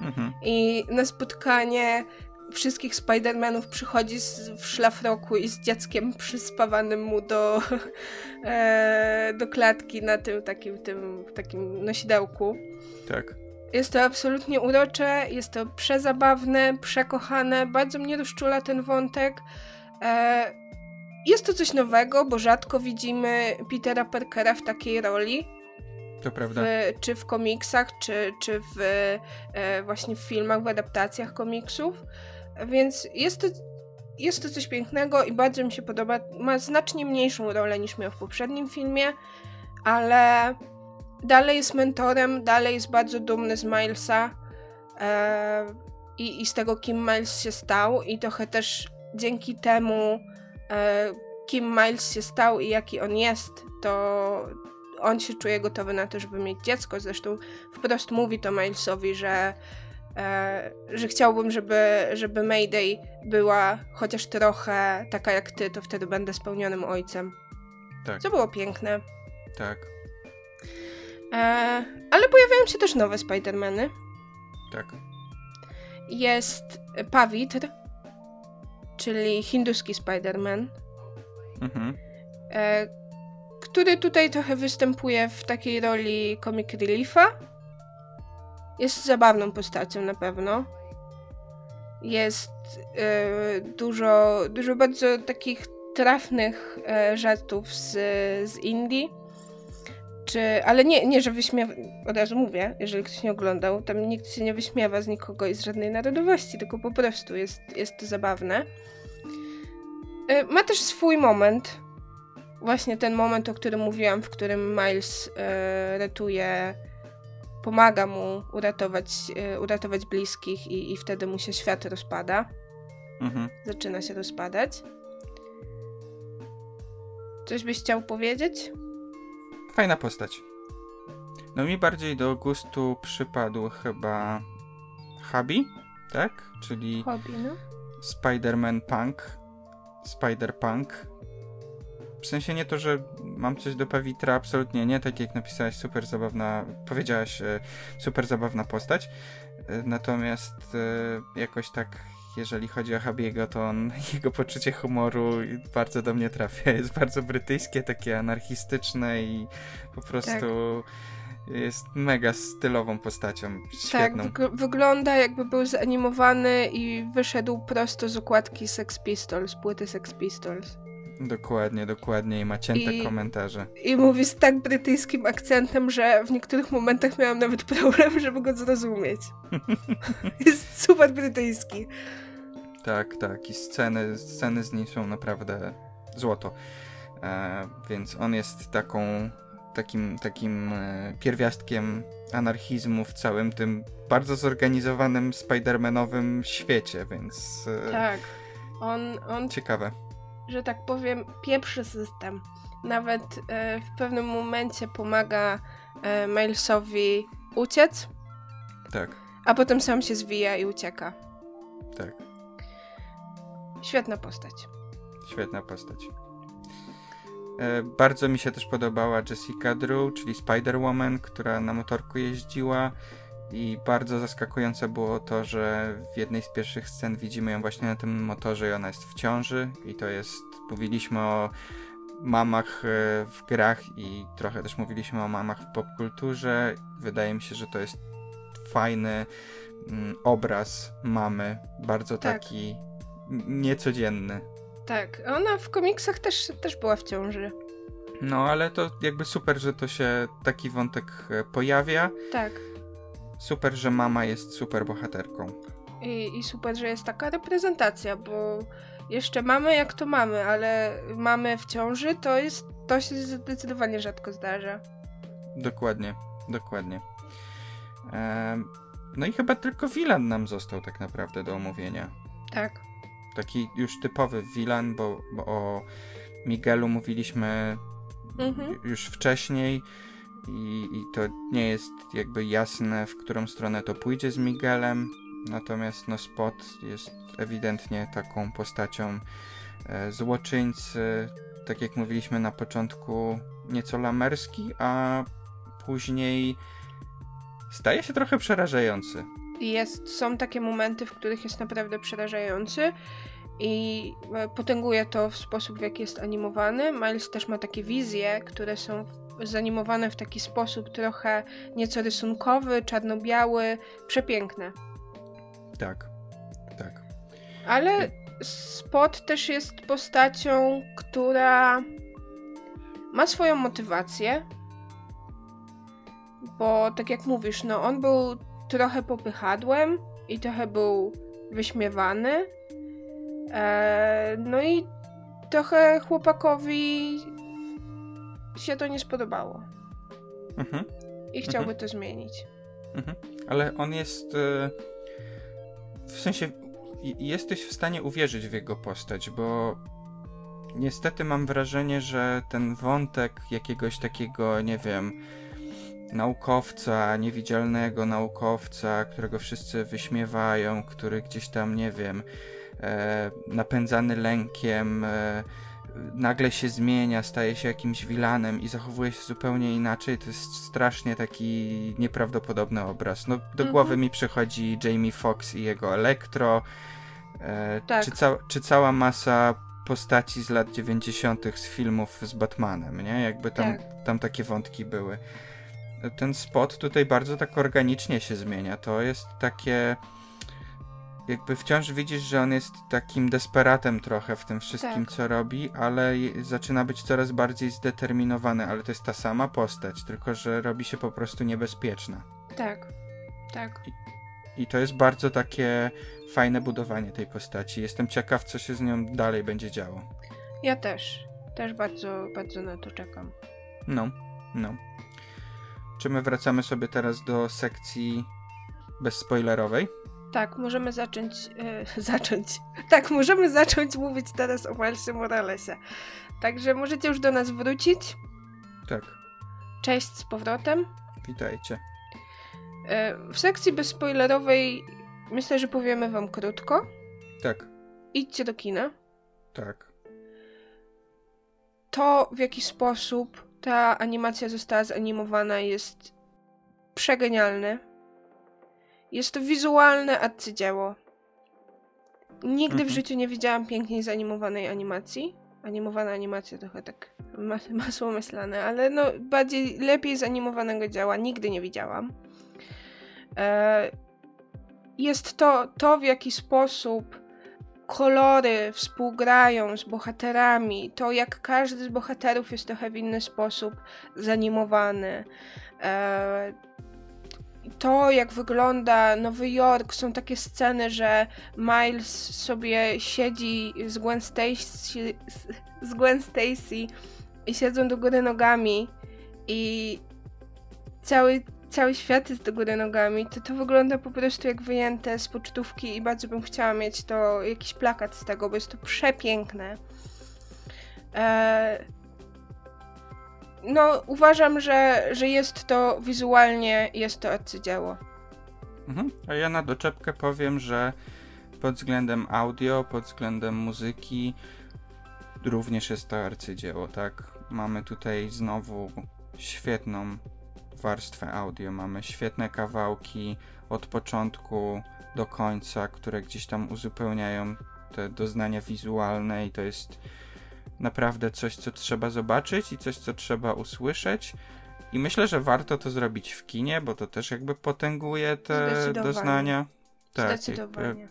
Mhm. I na spotkanie wszystkich Spider-Manów przychodzi z, w szlafroku i z dzieckiem przyspawanym mu do, [LAUGHS] e, do klatki na tym takim, tym takim nosidełku. Tak. Jest to absolutnie urocze, jest to przezabawne, przekochane, bardzo mnie rozczula ten wątek. E, jest to coś nowego, bo rzadko widzimy Petera Parkera w takiej roli. To prawda. W, czy w komiksach, czy, czy w e, właśnie w filmach, w adaptacjach komiksów. Więc jest to, jest to coś pięknego i bardzo mi się podoba. Ma znacznie mniejszą rolę niż miał w poprzednim filmie, ale dalej jest mentorem, dalej jest bardzo dumny z Milesa e, i, i z tego, kim Miles się stał, i trochę też dzięki temu e, kim Miles się stał i jaki on jest, to on się czuje gotowy na to, żeby mieć dziecko. Zresztą wprost mówi to Milesowi, że, że chciałbym, żeby, żeby Mayday była chociaż trochę taka jak ty, to wtedy będę spełnionym ojcem. Tak. Co było piękne. Tak. E, ale pojawiają się też nowe Spider-Many. Tak. Jest Pawitr, czyli hinduski Spider-Man, Mhm. e, który tutaj trochę występuje w takiej roli comic reliefa. Jest zabawną postacią na pewno. Jest e, dużo, dużo bardzo takich trafnych e, żartów z, z Indii. Czy, ale nie, nie, że wyśmiewa, od razu mówię, jeżeli ktoś nie oglądał, tam nikt się nie wyśmiewa z nikogo i z żadnej narodowości, tylko po prostu jest, jest to zabawne. E, Ma też swój moment, właśnie ten moment, o którym mówiłam, w którym Miles e, ratuje, pomaga mu uratować, e, uratować bliskich i, i wtedy mu się świat rozpada. Mhm. Zaczyna się rozpadać. Coś byś chciał powiedzieć? Fajna postać. No mi bardziej do gustu przypadł chyba Habi, tak? Czyli Hobby, no? Spider-Man Punk. Spider-Punk. W sensie nie to, że mam coś do Pawitra, absolutnie nie, tak jak napisałaś, super zabawna, powiedziałaś, e, super zabawna postać. E, Natomiast e, jakoś tak, jeżeli chodzi o Habiego, to on, [LAUGHS] jego poczucie humoru bardzo do mnie trafia. Jest bardzo brytyjskie, takie anarchistyczne i po prostu jest mega stylową postacią, Tak, świetną. wyg- wygląda jakby był zanimowany i wyszedł prosto z okładki Sex Pistols, płyty Sex Pistols. Dokładnie, dokładnie i ma cięte I- komentarze. I mówi z tak brytyjskim akcentem, że w niektórych momentach miałam nawet problem, żeby go zrozumieć. [LAUGHS] Jest super brytyjski. Tak, tak. I sceny, sceny z nim są naprawdę złoto. E, więc on jest taką, takim, takim e, pierwiastkiem anarchizmu w całym tym bardzo zorganizowanym Spider-Manowym świecie, więc e, Tak. On, on, ciekawe. Że tak powiem, pieprzy system. Nawet e, w pewnym momencie pomaga e, Milesowi uciec, Tak, a potem sam się zwija i ucieka. tak. Świetna postać. Świetna postać. E, bardzo mi się też podobała Jessica Drew, czyli Spider-Woman, która na motorku jeździła. I bardzo zaskakujące było to, że w jednej z pierwszych scen widzimy ją właśnie na tym motorze i ona jest w ciąży. I to jest, mówiliśmy o mamach e, w grach i trochę też mówiliśmy o mamach w popkulturze. Wydaje mi się, że to jest fajny mm, obraz mamy, bardzo Tak. taki niecodzienny. Tak, ona w komiksach też, też była w ciąży. No, ale to jakby super, że to się taki wątek e, pojawia. Tak. Super, że mama jest super bohaterką. I, I super, że jest taka reprezentacja, bo jeszcze mamy jak to mamy, ale mamy w ciąży to jest, to się zdecydowanie rzadko zdarza. Dokładnie, dokładnie. Em, no i chyba tylko Wilan nam został tak naprawdę do omówienia. Tak. Taki już typowy Wilan, bo, bo o Miguelu mówiliśmy Mhm. już wcześniej i, i to nie jest jakby jasne, w którą stronę to pójdzie z Miguelem. Natomiast no Spot jest ewidentnie taką postacią e, złoczyńcy, tak jak mówiliśmy na początku, nieco lamerski, a później staje się trochę przerażający. Jest, są takie momenty, w których jest naprawdę przerażający i e, potęguje to w sposób, w jaki jest animowany. Miles też ma takie wizje, które są zanimowane w taki sposób trochę nieco rysunkowy, czarno-biały, przepiękne. Tak, tak. Ale Spot też jest postacią, która ma swoją motywację. Bo tak jak mówisz, no on był trochę popychadłem i trochę był wyśmiewany. E, no i trochę chłopakowi się to nie spodobało. Mhm. I chciałby to zmienić. Mhm. Ale on jest. e, W sensie, jesteś w stanie uwierzyć w jego postać, bo niestety mam wrażenie, że ten wątek jakiegoś takiego, nie wiem, naukowca, niewidzialnego naukowca, którego wszyscy wyśmiewają, który gdzieś tam, nie wiem, e, napędzany lękiem, e, nagle się zmienia, staje się jakimś wilanem i zachowuje się zupełnie inaczej, to jest strasznie taki nieprawdopodobny obraz. No, do mhm. głowy mi przychodzi Jamie Foxx i jego Elektro, e, tak. czy, ca czy cała masa postaci z lat 90. z filmów z Batmanem, nie? Jakby tam, tak. tam takie wątki były. Ten spot tutaj bardzo tak organicznie się zmienia. To jest takie jakby wciąż widzisz, że on jest takim desperatem trochę w tym wszystkim, tak. co robi, ale zaczyna być coraz bardziej zdeterminowany, ale to jest ta sama postać, tylko że robi się po prostu niebezpieczna. Tak, tak. I, i to jest bardzo takie fajne budowanie tej postaci. Jestem ciekaw, co się z nią dalej będzie działo. Ja też. Też bardzo, bardzo na to czekam. No, no. Czy my wracamy sobie teraz do sekcji bezspoilerowej? Tak, możemy zacząć. Yy, [LAUGHS] zacząć. Tak, możemy zacząć mówić teraz o Milesie Moralesie. Także możecie już do nas wrócić. Tak. Cześć z powrotem. Witajcie. Yy, w sekcji bezspoilerowej myślę, że powiemy wam krótko. Tak. Idźcie do kina. Tak. To, w jaki sposób ta animacja została zanimowana, jest przegenialne jest to wizualne arcydzieło. Nigdy mhm. w życiu nie widziałam piękniej zanimowanej animacji. Animowana animacja trochę tak mas [LAUGHS] masło myślane, ale no bardziej, lepiej zanimowanego dzieła nigdy nie widziałam. E jest to, to w jaki sposób kolory współgrają z bohaterami, to jak każdy z bohaterów jest trochę w inny sposób zanimowany. E to, jak wygląda Nowy Jork, są takie sceny, że Miles sobie siedzi z Gwen Stacy, z Gwen Stacy i siedzą do góry nogami i cały, cały świat jest do góry nogami, to to wygląda po prostu jak wyjęte z pocztówki i bardzo bym chciała mieć to, jakiś plakat z tego, bo jest to przepiękne. Eee, no uważam, że, że jest to wizualnie, jest to arcydzieło. Mhm. A ja na doczepkę powiem, że pod względem audio, pod względem muzyki również jest to arcydzieło, tak? Mamy tutaj znowu świetną warstwę audio, mamy świetne kawałki od początku do końca, które gdzieś tam uzupełniają te doznania wizualne i to jest naprawdę coś, co trzeba zobaczyć i coś, co trzeba usłyszeć. I myślę, że warto to zrobić w kinie, bo to też jakby potęguje te doznania. Tak, Zdecydowanie.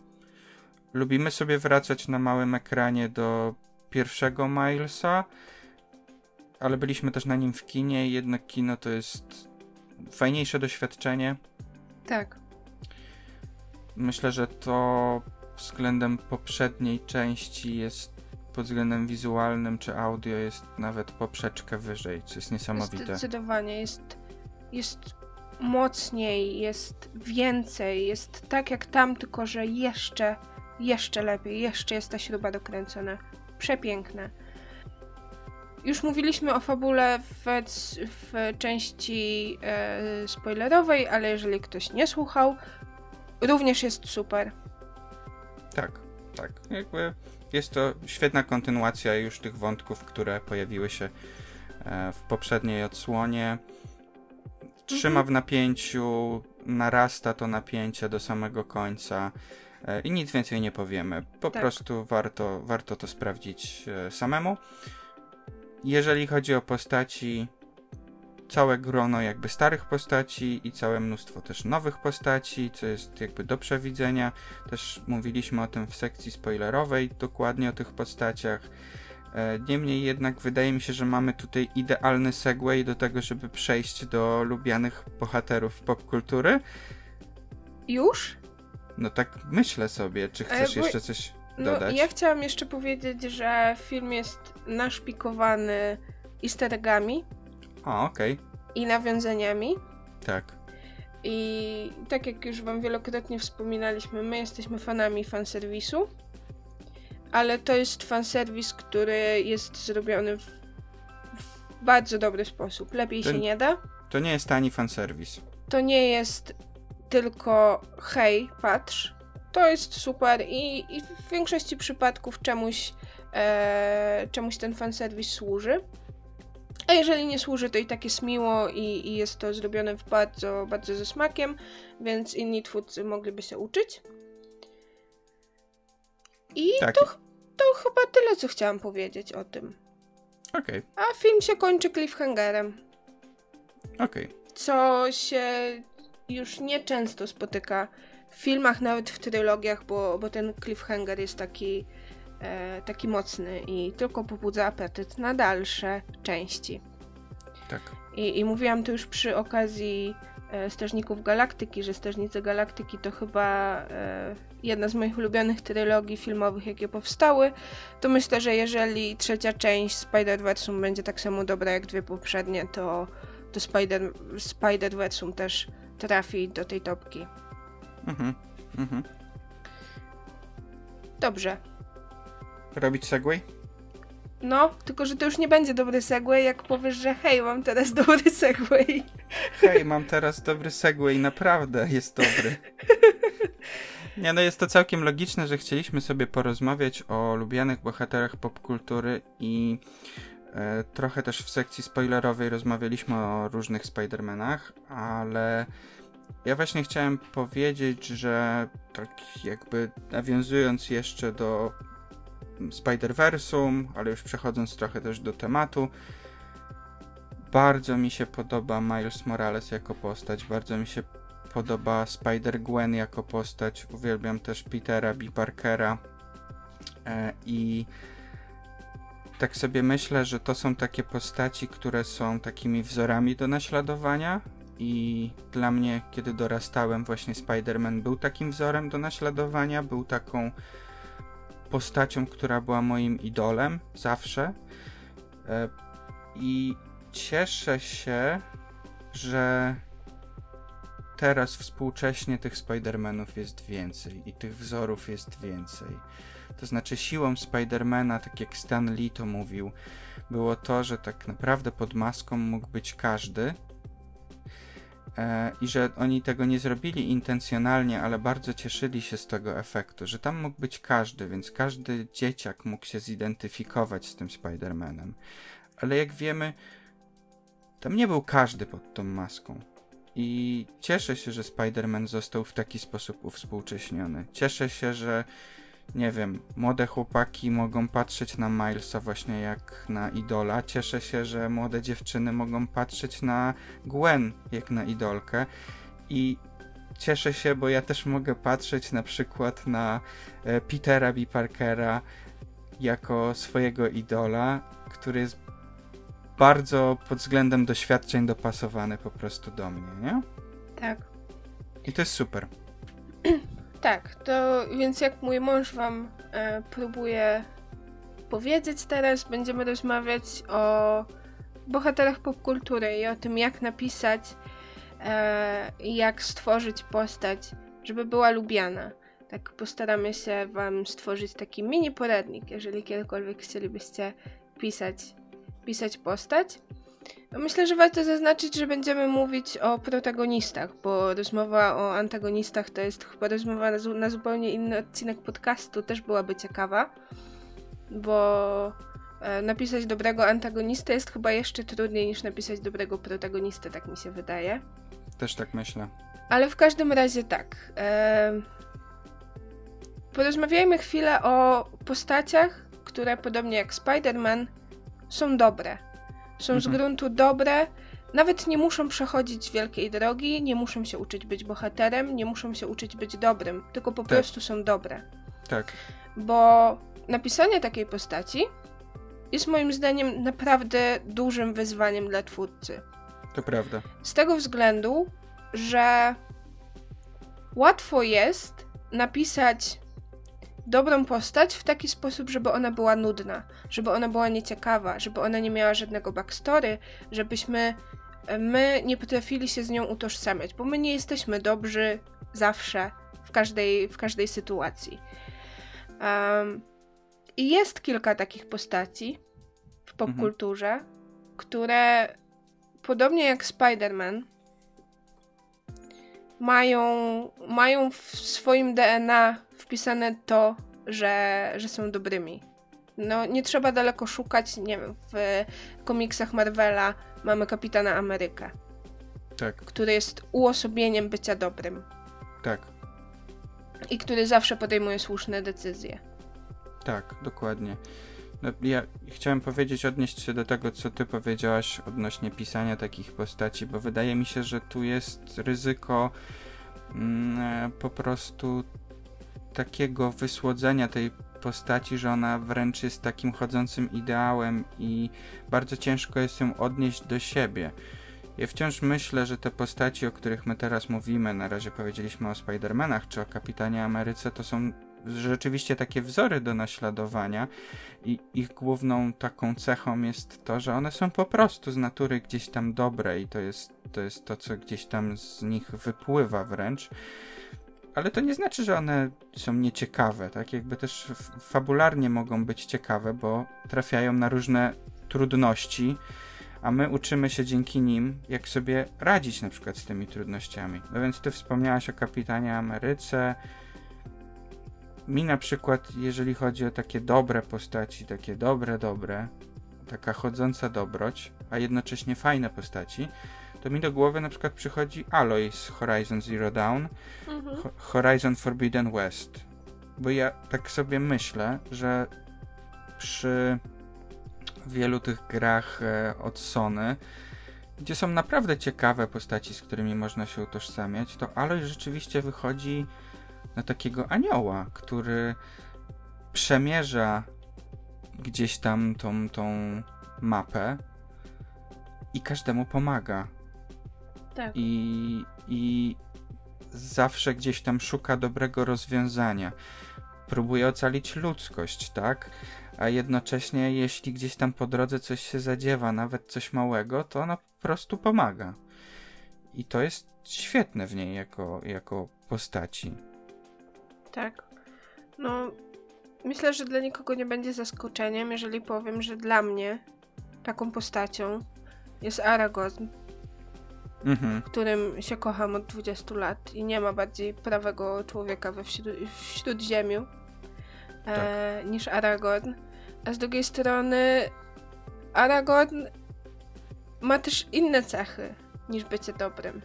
lubimy sobie wracać na małym ekranie do pierwszego Milesa, ale byliśmy też na nim w kinie i jednak kino to jest fajniejsze doświadczenie. Tak. Myślę, że to względem poprzedniej części jest pod względem wizualnym czy audio jest nawet poprzeczkę wyżej, co jest niesamowite. Zdecydowanie jest, jest mocniej, jest więcej, jest tak jak tam, tylko że jeszcze, jeszcze lepiej, jeszcze jest ta śruba dokręcona. Przepiękne. Już mówiliśmy o fabule w, w części e, spoilerowej, ale jeżeli ktoś nie słuchał, również jest super. Tak, tak. Jakby jest to świetna kontynuacja już tych wątków, które pojawiły się e, w poprzedniej odsłonie. Trzyma mhm. w napięciu, narasta to napięcie do samego końca e, i nic więcej nie powiemy. Po tak. prostu warto, warto to sprawdzić e, samemu. Jeżeli chodzi o postaci, całe grono jakby starych postaci i całe mnóstwo też nowych postaci, co jest jakby do przewidzenia. Też mówiliśmy o tym w sekcji spoilerowej, dokładnie o tych postaciach. E, niemniej jednak wydaje mi się, że mamy tutaj idealny segway do tego, żeby przejść do lubianych bohaterów popkultury. Już? No tak myślę sobie. Czy chcesz e, bo... jeszcze coś no, dodać? No, ja chciałam jeszcze powiedzieć, że film jest naszpikowany easter eggami, a, okej. I nawiązaniami. Tak. I tak jak już wam wielokrotnie wspominaliśmy, my jesteśmy fanami fanserwisu. ale to jest fanserwis, który jest zrobiony w, w bardzo dobry sposób. Lepiej Ten- się nie da. To nie jest tani fanserwis. To nie jest tylko hej, patrz. To jest super i, i w większości przypadków czemuś, e, czemuś ten fanserwis służy. A jeżeli nie służy, to i tak jest miło i, i jest to zrobione w bardzo, bardzo ze smakiem, więc inni twórcy mogliby się uczyć. I Tak. to, to chyba tyle, co chciałam powiedzieć o tym. Okej, A film się kończy cliffhangerem, okej. co się już nieczęsto spotyka w filmach, nawet w trylogiach, bo, bo ten cliffhanger jest taki, e, taki mocny i tylko pobudza apetyt na dalsze części. Tak. I, I mówiłam to już przy okazji e, Strażników Galaktyki, że Strażnicy Galaktyki to chyba e, jedna z moich ulubionych trylogii filmowych, jakie powstały. To myślę, że jeżeli trzecia część Spider-Versum będzie tak samo dobra jak dwie poprzednie, to, to Spider, Spider-Versum też trafi do tej topki. Mhm. Mhm. Dobrze. Robić segway? No, tylko że to już nie będzie dobry segway, jak powiesz, że hej, mam teraz [LAUGHS] dobry segway. Hej, mam teraz dobry segway, naprawdę jest dobry. [LAUGHS] Nie, no jest to całkiem logiczne, że chcieliśmy sobie porozmawiać o lubianych bohaterach popkultury i e, trochę też w sekcji spoilerowej rozmawialiśmy o różnych Spider-Manach, ale ja właśnie chciałem powiedzieć, że tak jakby nawiązując jeszcze do Spider-Versum, ale już przechodząc trochę też do tematu, bardzo mi się podoba Miles Morales jako postać, bardzo mi się podoba Spider-Gwen jako postać, uwielbiam też Petera B. Parkera e, i tak sobie myślę, że to są takie postaci, które są takimi wzorami do naśladowania i dla mnie, kiedy dorastałem, właśnie Spider-Man był takim wzorem do naśladowania, był taką postacią, która była moim idolem zawsze e, i cieszę się, że teraz współcześnie tych Spider-Manów jest więcej i tych wzorów jest więcej. To znaczy siłą Spidermana, tak jak Stan Lee to mówił, było to, że tak naprawdę pod maską mógł być każdy i że oni tego nie zrobili intencjonalnie, ale bardzo cieszyli się z tego efektu, że tam mógł być każdy, więc każdy dzieciak mógł się zidentyfikować z tym Spider-Manem. Ale jak wiemy, tam nie był każdy pod tą maską. I cieszę się, że Spider-Man został w taki sposób uwspółcześniony. Cieszę się, że nie wiem, młode chłopaki mogą patrzeć na Milesa właśnie jak na idola. Cieszę się, że młode dziewczyny mogą patrzeć na Gwen jak na idolkę. I cieszę się, bo ja też mogę patrzeć na przykład na e, Petera B. Parkera jako swojego idola, który jest bardzo pod względem doświadczeń dopasowany po prostu do mnie, nie? Tak. I to jest super. [CLEARS THROAT] Tak, to więc jak mój mąż wam e, próbuje powiedzieć teraz, będziemy rozmawiać o bohaterach popkultury i o tym, jak napisać e, jak stworzyć postać, żeby była lubiana. Tak postaramy się wam stworzyć taki mini poradnik, jeżeli kiedykolwiek chcielibyście pisać, pisać postać. Myślę, że warto zaznaczyć, że będziemy mówić o protagonistach, bo rozmowa o antagonistach to jest chyba rozmowa na, zu- na zupełnie inny odcinek podcastu, też byłaby ciekawa, bo e, napisać dobrego antagonistę jest chyba jeszcze trudniej niż napisać dobrego protagonistę, tak mi się wydaje. Też tak myślę. Ale w każdym razie tak. E, porozmawiajmy chwilę o postaciach, które podobnie jak Spider-Man są dobre. Są z Mhm. gruntu dobre, nawet nie muszą przechodzić wielkiej drogi, nie muszą się uczyć być bohaterem, nie muszą się uczyć być dobrym, tylko po Tak. prostu są dobre. Tak. Bo napisanie takiej postaci jest moim zdaniem naprawdę dużym wyzwaniem dla twórcy. To prawda. Z tego względu, że łatwo jest napisać dobrą postać w taki sposób, żeby ona była nudna, żeby ona była nieciekawa, żeby ona nie miała żadnego backstory, żebyśmy e, my nie potrafili się z nią utożsamiać, bo my nie jesteśmy dobrzy zawsze, w każdej, w każdej sytuacji. Em, jest kilka takich postaci w popkulturze, mhm. które podobnie jak Spider-Man mają, mają w swoim DNA wpisane to, że, że są dobrymi. No, nie trzeba daleko szukać, nie wiem, w komiksach Marvela mamy Kapitana Amerykę. Tak. Który jest uosobieniem bycia dobrym. Tak. I który zawsze podejmuje słuszne decyzje. Tak, dokładnie. No, ja chciałem powiedzieć, odnieść się do tego, co ty powiedziałaś odnośnie pisania takich postaci, bo wydaje mi się, że tu jest ryzyko mm, e, po prostu takiego wysłodzenia tej postaci, że ona wręcz jest takim chodzącym ideałem i bardzo ciężko jest ją odnieść do siebie. Ja wciąż myślę, że te postaci, o których my teraz mówimy, na razie powiedzieliśmy o Spider-Manach czy o Kapitanie Ameryce, to są rzeczywiście takie wzory do naśladowania i ich główną taką cechą jest to, że one są po prostu z natury gdzieś tam dobre i to jest to, jest to co gdzieś tam z nich wypływa wręcz. Ale to nie znaczy, że one są nieciekawe, tak? Jakby też fabularnie mogą być ciekawe, bo trafiają na różne trudności, a my uczymy się dzięki nim, jak sobie radzić na przykład z tymi trudnościami. No więc ty wspomniałaś o Kapitanie Ameryce, mi na przykład, jeżeli chodzi o takie dobre postaci, takie dobre, dobre, taka chodząca dobroć, a jednocześnie fajne postaci, to mi do głowy na przykład przychodzi Aloy z Horizon Zero Dawn, mhm. Horizon Forbidden West. Bo ja tak sobie myślę, że przy wielu tych grach e, od Sony, gdzie są naprawdę ciekawe postaci, z którymi można się utożsamiać, to Aloy rzeczywiście wychodzi na takiego anioła, który przemierza gdzieś tam tą, tą mapę i każdemu pomaga. Tak. I, I zawsze gdzieś tam szuka dobrego rozwiązania. Próbuje ocalić ludzkość, tak? A jednocześnie, jeśli gdzieś tam po drodze coś się zadziewa, nawet coś małego, to ona po prostu pomaga. I to jest świetne w niej jako, jako postaci. Tak. No, myślę, że dla nikogo nie będzie zaskoczeniem, jeżeli powiem, że dla mnie taką postacią jest Aragorn, mhm. którym się kocham od 20 lat i nie ma bardziej prawego człowieka we wśród, w śródziemiu e, tak. e, niż Aragorn. A z drugiej strony Aragorn ma też inne cechy niż bycie dobrym.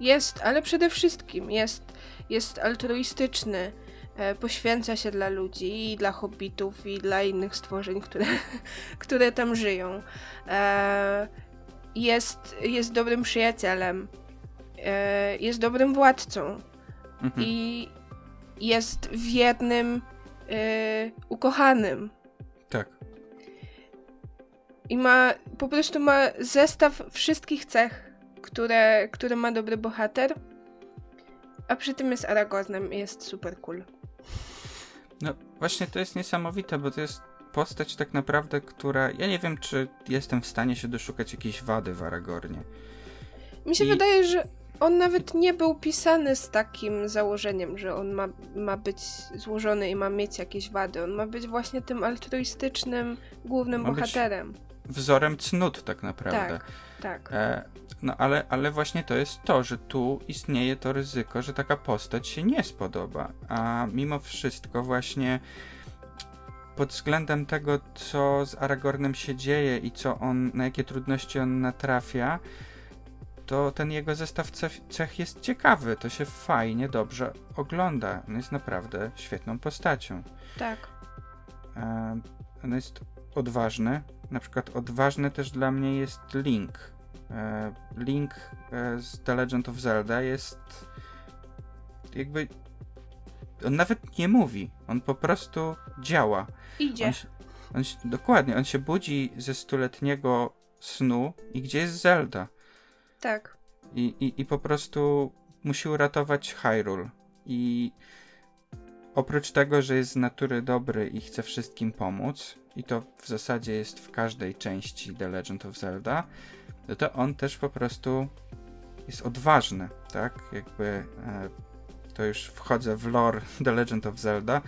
Jest, ale przede wszystkim jest jest altruistyczny, e, poświęca się dla ludzi i dla hobbitów i dla innych stworzeń, które, [LAUGHS] które tam żyją. E, jest, jest dobrym przyjacielem, e, jest dobrym władcą mhm. i jest wiernym ukochanym. Tak. I ma, po prostu ma zestaw wszystkich cech, które, które ma dobry bohater a przy tym jest Aragornem i jest super cool. No właśnie to jest niesamowite, bo to jest postać tak naprawdę, która... Ja nie wiem, czy jestem w stanie się doszukać jakiejś wady w Aragornie. Mi się I... wydaje, że on nawet nie był pisany z takim założeniem, że on ma, ma być złożony i ma mieć jakieś wady. On ma być właśnie tym altruistycznym głównym ma bohaterem. wzorem cnót tak naprawdę. Tak, tak. E, no ale, ale właśnie to jest to, że tu istnieje to ryzyko, że taka postać się nie spodoba. A mimo wszystko właśnie pod względem tego, co z Aragornem się dzieje i co on, na jakie trudności on natrafia, to ten jego zestaw cech jest ciekawy. To się fajnie, dobrze ogląda. On jest naprawdę świetną postacią. Tak. E, on jest odważny. Na przykład odważny też dla mnie jest Link E, Link e, z The Legend of Zelda jest jakby on nawet nie mówi, on po prostu działa. Idzie. On, on, dokładnie, on się budzi ze stuletniego snu i gdzie jest Zelda? Tak. I, i, i po prostu musi uratować Hyrule. I oprócz tego, że jest z natury dobry i chce wszystkim pomóc, i to w zasadzie jest w każdej części The Legend of Zelda, no to on też po prostu jest odważny, tak? Jakby e, to już wchodzę w lore [LAUGHS] The Legend of Zelda,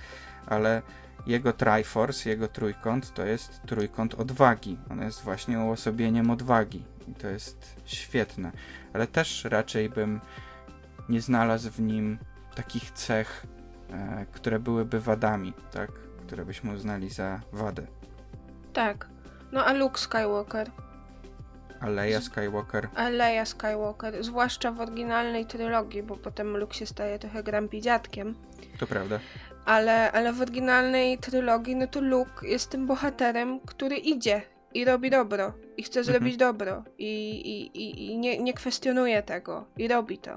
ale jego Triforce, jego trójkąt to jest trójkąt odwagi. On jest właśnie uosobieniem odwagi i to jest świetne. Ale też raczej bym nie znalazł w nim takich cech, e, które byłyby wadami, tak? Które byśmy uznali za wadę. Tak. No a Luke Skywalker? A Leia Skywalker? A Leia Skywalker, zwłaszcza w oryginalnej trylogii, bo potem Luke się staje trochę grumpy dziadkiem. To prawda. Ale, ale w oryginalnej trylogii, no to Luke jest tym bohaterem, który idzie i robi dobro. I chce Mhm. zrobić dobro. I, i, i, i nie, nie kwestionuje tego. I robi to.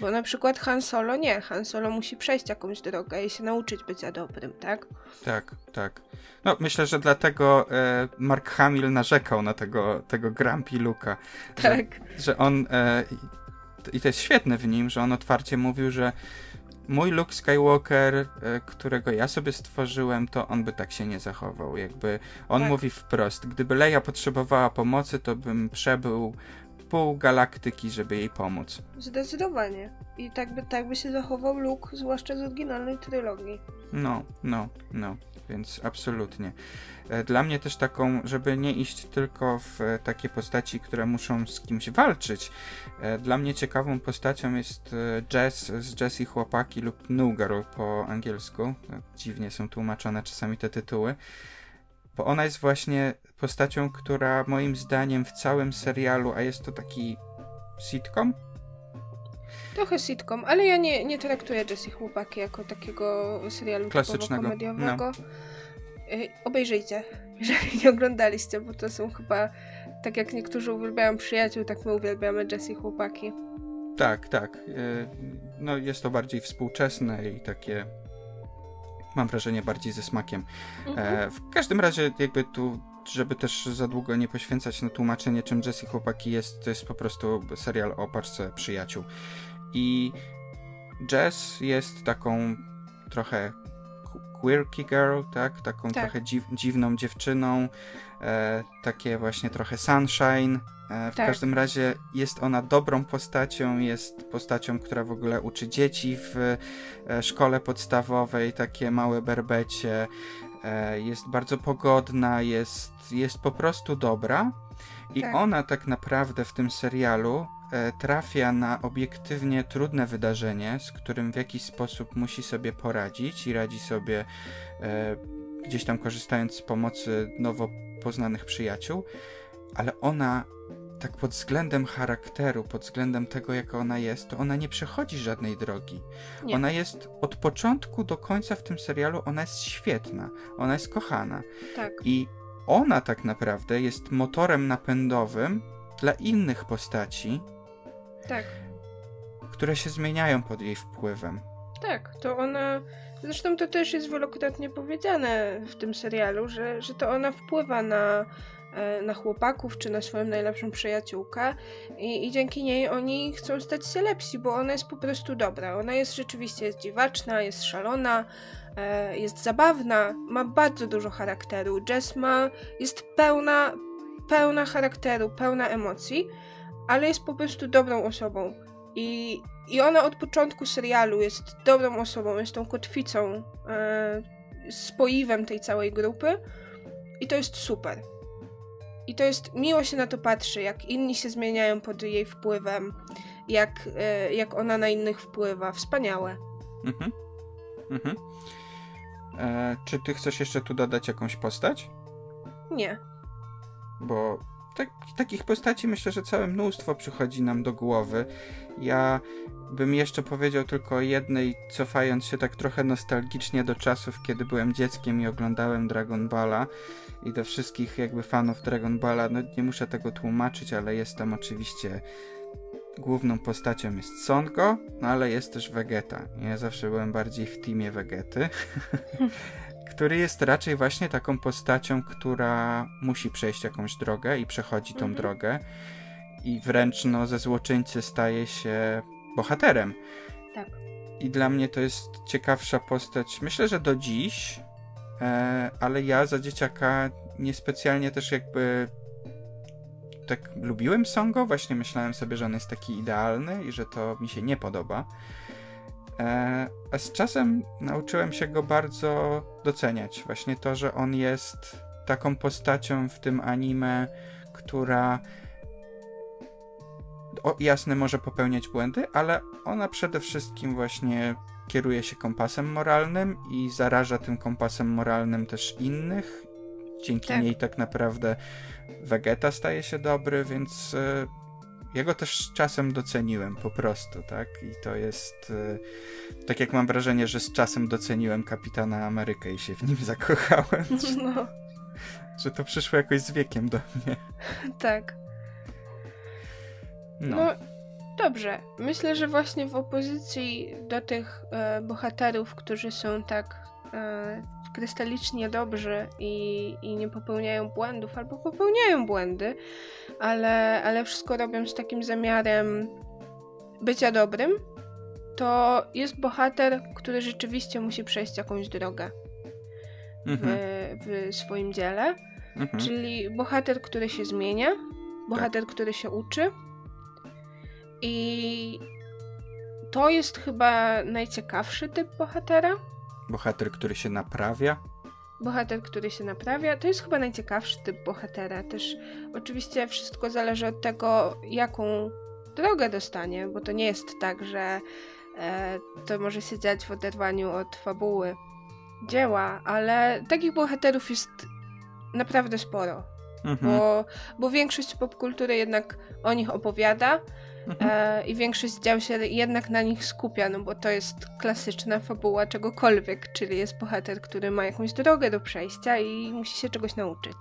Bo na przykład Han Solo nie. Han Solo musi przejść jakąś drogę i się nauczyć bycia dobrym, tak? Tak, tak. No, myślę, że dlatego e, Mark Hamill narzekał na tego, tego Grumpy Luka. Że, Tak. że on, e, i to jest świetne w nim, że on otwarcie mówił, że mój Luke Skywalker, e, którego ja sobie stworzyłem, to on by tak się nie zachował. Jakby on Tak. mówi wprost, gdyby Leia potrzebowała pomocy, to bym przebył pół galaktyki, żeby jej pomóc. Zdecydowanie. I tak by, tak by się zachował Luke, zwłaszcza z oryginalnej trylogii. No, no, no, więc absolutnie. E, Dla mnie też taką, żeby nie iść tylko w e, takie postaci, które muszą z kimś walczyć. e, Dla mnie ciekawą postacią jest Jess z Jess i Chłopaki lub New Girl po angielsku. Dziwnie są tłumaczone czasami te tytuły. Bo ona jest właśnie postacią, która moim zdaniem w całym serialu, a jest to taki sitcom, Trochę sitcom, ale ja nie, nie traktuję Jessie Chłopaki jako takiego serialu Klasycznego, komediowego. Y, Obejrzyjcie, [LAUGHS] jeżeli nie oglądaliście, bo to są chyba, tak jak niektórzy uwielbiają przyjaciół, tak my uwielbiamy Jessie Chłopaki. Tak, tak. Y, No jest to bardziej współczesne i takie mam wrażenie bardziej ze smakiem. Mhm. E, w każdym razie jakby tu żeby też za długo nie poświęcać na tłumaczenie czym Jessie Chłopaki jest, to jest po prostu serial o parce przyjaciół. I Jess jest taką trochę quirky girl, tak? Taką Tak. trochę dziw, dziwną dziewczyną, takie właśnie trochę sunshine. E, w Tak. każdym razie jest ona dobrą postacią, jest postacią, która w ogóle uczy dzieci w e, szkole podstawowej, takie małe berbecie. E, jest bardzo pogodna, jest, jest po prostu dobra. I Tak. ona tak naprawdę w tym serialu e, trafia na obiektywnie trudne wydarzenie, z którym w jakiś sposób musi sobie poradzić i radzi sobie e, gdzieś tam korzystając z pomocy nowo poznanych przyjaciół, ale ona tak pod względem charakteru, pod względem tego, jaka ona jest, to ona nie przechodzi żadnej drogi. Nie. Ona jest od początku do końca w tym serialu, ona jest świetna, ona jest kochana. Tak, I ona tak naprawdę jest motorem napędowym dla innych postaci, tak, które się zmieniają pod jej wpływem. Tak. To ona. Zresztą to też jest wielokrotnie powiedziane w tym serialu, że, że to ona wpływa na, e, na chłopaków czy na swoją najlepszą przyjaciółkę i, i dzięki niej oni chcą stać się lepsi, bo ona jest po prostu dobra. Ona jest rzeczywiście jest dziwaczna, jest szalona, e, jest zabawna, ma bardzo dużo charakteru. Jess ma, jest pełna, pełna charakteru, pełna emocji, ale jest po prostu dobrą osobą. I, I ona od początku serialu jest dobrą osobą, jest tą kotwicą, e, spoiwem tej całej grupy. I to jest super. I to jest miło się na to patrzy, jak inni się zmieniają pod jej wpływem, jak, e, jak ona na innych wpływa. Wspaniałe. Mhm. Mhm. E, czy ty chcesz jeszcze tu dodać jakąś postać? Nie. Bo tak, takich postaci myślę, że całe mnóstwo przychodzi nam do głowy. Ja bym jeszcze powiedział tylko o jednej, cofając się tak trochę nostalgicznie do czasów, kiedy byłem dzieckiem i oglądałem Dragon Balla. I do wszystkich jakby fanów Dragon Balla, no nie muszę tego tłumaczyć, ale jest tam oczywiście główną postacią jest Songo, no ale jest też Vegeta. Ja zawsze byłem bardziej w teamie Vegety, [LAUGHS] który jest raczej właśnie taką postacią, która musi przejść jakąś drogę i przechodzi tą Mhm. drogę i wręcz no, ze złoczyńcy staje się bohaterem. Tak. I dla mnie to jest ciekawsza postać, myślę, że do dziś, e, ale ja za dzieciaka niespecjalnie też jakby tak lubiłem Songo, właśnie myślałem sobie, że on jest taki idealny i że to mi się nie podoba. E, a z czasem nauczyłem się go bardzo doceniać. Właśnie to, że on jest taką postacią w tym anime, która o, jasne może popełniać błędy, ale ona przede wszystkim właśnie kieruje się kompasem moralnym i zaraża tym kompasem moralnym też innych. Dzięki tak. niej tak naprawdę Vegeta staje się dobry, więc y, jego też czasem doceniłem po prostu, tak? I to jest y, tak jak mam wrażenie, że z czasem doceniłem Kapitana Amerykę i się w nim [LAUGHS] zakochałem. [LAUGHS] No. Że to przyszło jakoś z wiekiem do mnie. [LAUGHS] Tak. No. no. dobrze. Myślę, że właśnie w opozycji do tych e, bohaterów, którzy są tak e, krystalicznie dobrzy i, i nie popełniają błędów, albo popełniają błędy, ale, ale wszystko robią z takim zamiarem bycia dobrym, to jest bohater, który rzeczywiście musi przejść jakąś drogę mhm. w, w swoim dziele. Mhm. Czyli bohater, który się zmienia, bohater, tak. który się uczy, i to jest chyba najciekawszy typ bohatera. Bohater, który się naprawia. Bohater, który się naprawia, to jest chyba najciekawszy typ bohatera. Też oczywiście wszystko zależy od tego, jaką drogę dostanie, bo to nie jest tak, że e, to może się dziać w oderwaniu od fabuły dzieła, ale takich bohaterów jest naprawdę sporo. Mhm. Bo, bo większość popkultury jednak o nich opowiada. E, I większość dział się jednak na nich skupia, no bo to jest klasyczna fabuła czegokolwiek, czyli jest bohater, który ma jakąś drogę do przejścia i musi się czegoś nauczyć.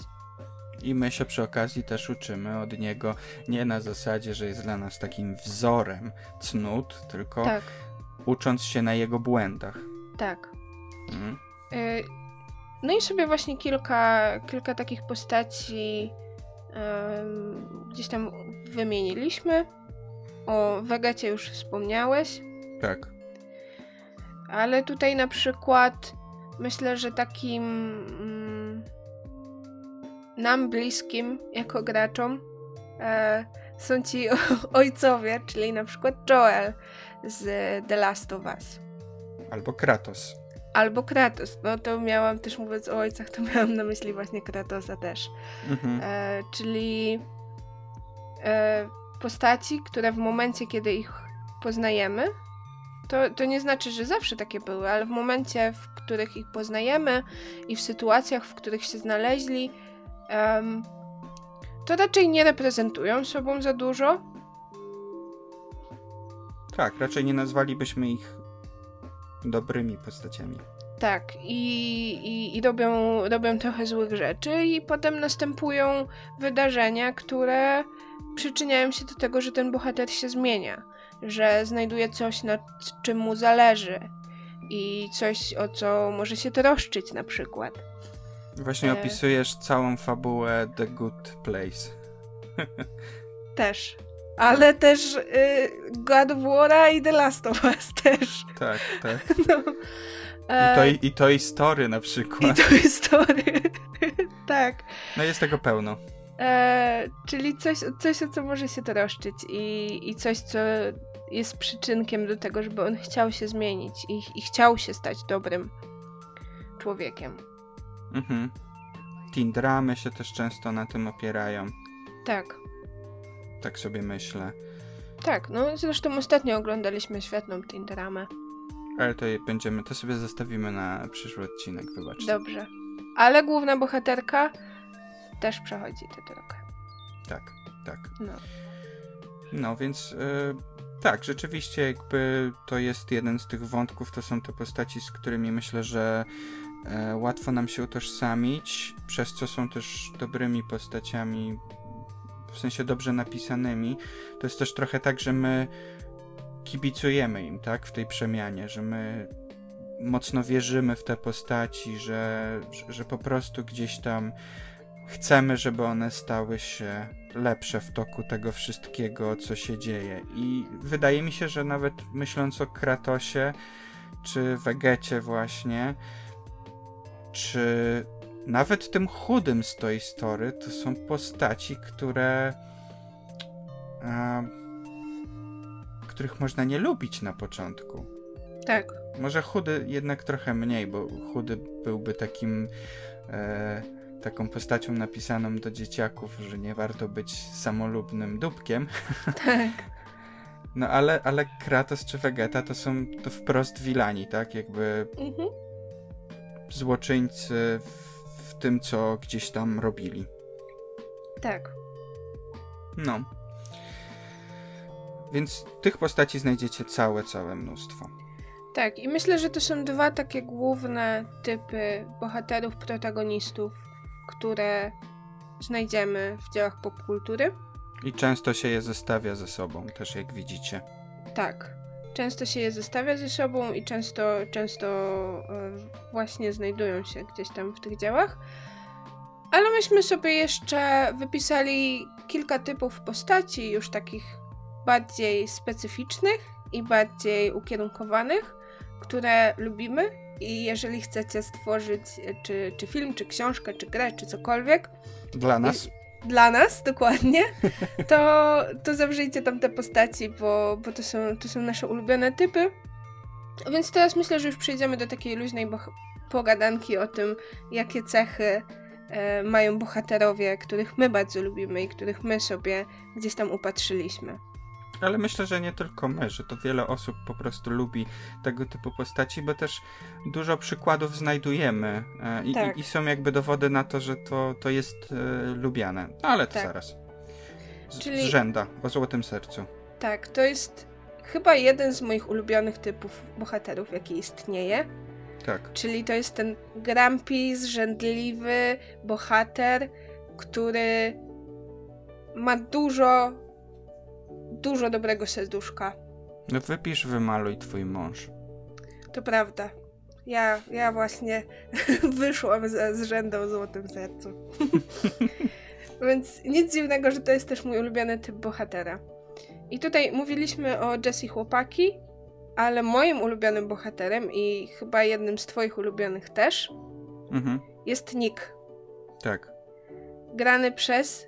I my się przy okazji też uczymy od niego nie na zasadzie, że jest dla nas takim wzorem cnót, tylko tak. ucząc się na jego błędach. Tak. Mhm. E, no i sobie właśnie kilka, kilka takich postaci gdzieś tam wymieniliśmy. O Wegecie już wspomniałeś. Tak. Ale tutaj na przykład myślę, że takim mm, nam bliskim jako graczom e, są ci [LAUGHS] ojcowie, czyli na przykład Joel z The Last of Us. Albo Kratos. Albo Kratos. No to miałam też mówiąc o ojcach, to miałam na myśli właśnie Kratosa też. Mhm. E, czyli e, postaci, które w momencie, kiedy ich poznajemy, to, to nie znaczy, że zawsze takie były, ale w momencie, w których ich poznajemy i w sytuacjach, w których się znaleźli, um, to raczej nie reprezentują sobą za dużo. Tak, raczej nie nazwalibyśmy ich dobrymi postaciami. Tak, i, i, i robią, robią trochę złych rzeczy, i potem następują wydarzenia, które przyczyniają się do tego, że ten bohater się zmienia, że znajduje coś, na czym mu zależy i coś, o co może się troszczyć na przykład. Właśnie e... opisujesz całą fabułę The Good Place. [LAUGHS] Też. Ale też y, God of War i The Last of Us [LAUGHS] też. Tak, tak. [LAUGHS] No. I to, i, I to i story na przykład. I to story. tak. No jest tego pełno. E, czyli coś, coś, o co może się troszczyć i, i coś, co jest przyczynkiem do tego, żeby on chciał się zmienić i, i chciał się stać dobrym człowiekiem. Mhm. Teen dramy się też często na tym opierają. Tak. Tak sobie myślę. Tak, no zresztą ostatnio oglądaliśmy świetną teen dramę. Ale to będziemy, to sobie zostawimy na przyszły odcinek, wybaczcie. Dobrze. Ale główna bohaterka też przechodzi tę drogę. Tak, tak. No, no więc yy, tak, rzeczywiście jakby to jest jeden z tych wątków, to są te postaci, z którymi myślę, że yy, łatwo nam się utożsamić, przez co są też dobrymi postaciami, w sensie dobrze napisanymi. To jest też trochę tak, że my kibicujemy im, tak, w tej przemianie, że my mocno wierzymy w te postaci, że, że po prostu gdzieś tam chcemy, żeby one stały się lepsze w toku tego wszystkiego, co się dzieje. I wydaje mi się, że nawet myśląc o Kratosie, czy Wegecie właśnie, czy nawet tym chudym z Toy Story, to są postaci, które których można nie lubić na początku. Tak. Może chudy jednak trochę mniej, bo chudy byłby takim e, taką postacią napisaną do dzieciaków, że nie warto być samolubnym dupkiem. [LAUGHS] Tak. No ale, ale Kratos czy Vegeta to są to wprost wilani, tak? Jakby Mhm. złoczyńcy w, w tym, co gdzieś tam robili. Tak. No. Więc tych postaci znajdziecie całe, całe mnóstwo. Tak, i myślę, że to są dwa takie główne typy bohaterów, protagonistów, które znajdziemy w dziełach popkultury. I często się je zestawia ze sobą, też jak widzicie. Tak. Często się je zestawia ze sobą i często, często e, właśnie znajdują się gdzieś tam w tych dziełach. Ale myśmy sobie jeszcze wypisali kilka typów postaci, już takich bardziej specyficznych i bardziej ukierunkowanych, które lubimy. I jeżeli chcecie stworzyć e, czy, czy film, czy książkę, czy grę, czy cokolwiek, Dla nas. dla nas dokładnie, [LAUGHS] to, to zawrzyjcie tam te postaci, bo, bo to, są, to są nasze ulubione typy. Więc teraz myślę, że już przejdziemy do takiej luźnej boh- pogadanki o tym, jakie cechy e, mają bohaterowie, których my bardzo lubimy i których my sobie gdzieś tam upatrzyliśmy. Ale myślę, że nie tylko my, że to wiele osób po prostu lubi tego typu postaci, bo też dużo przykładów znajdujemy e, i, Tak. i, i są jakby dowody na to, że to, to jest e, lubiane. No ale to Tak. zaraz. Z, Czyli- z rzęda, o złotym sercu. Tak, to jest chyba jeden z moich ulubionych typów bohaterów, jaki istnieje. Tak. Czyli to jest ten grumpy, zrzędliwy bohater, który ma dużo, dużo dobrego serduszka. No wypisz, wymaluj twój mąż. To prawda. Ja, ja właśnie [LAUGHS] wyszłam z, z rzędu o złotym sercu. [LAUGHS] Więc nic dziwnego, że to jest też mój ulubiony typ bohatera. I tutaj mówiliśmy o Jessie Chłopaki, ale moim ulubionym bohaterem i chyba jednym z twoich ulubionych też Mhm. jest Nick. Tak. Grany przez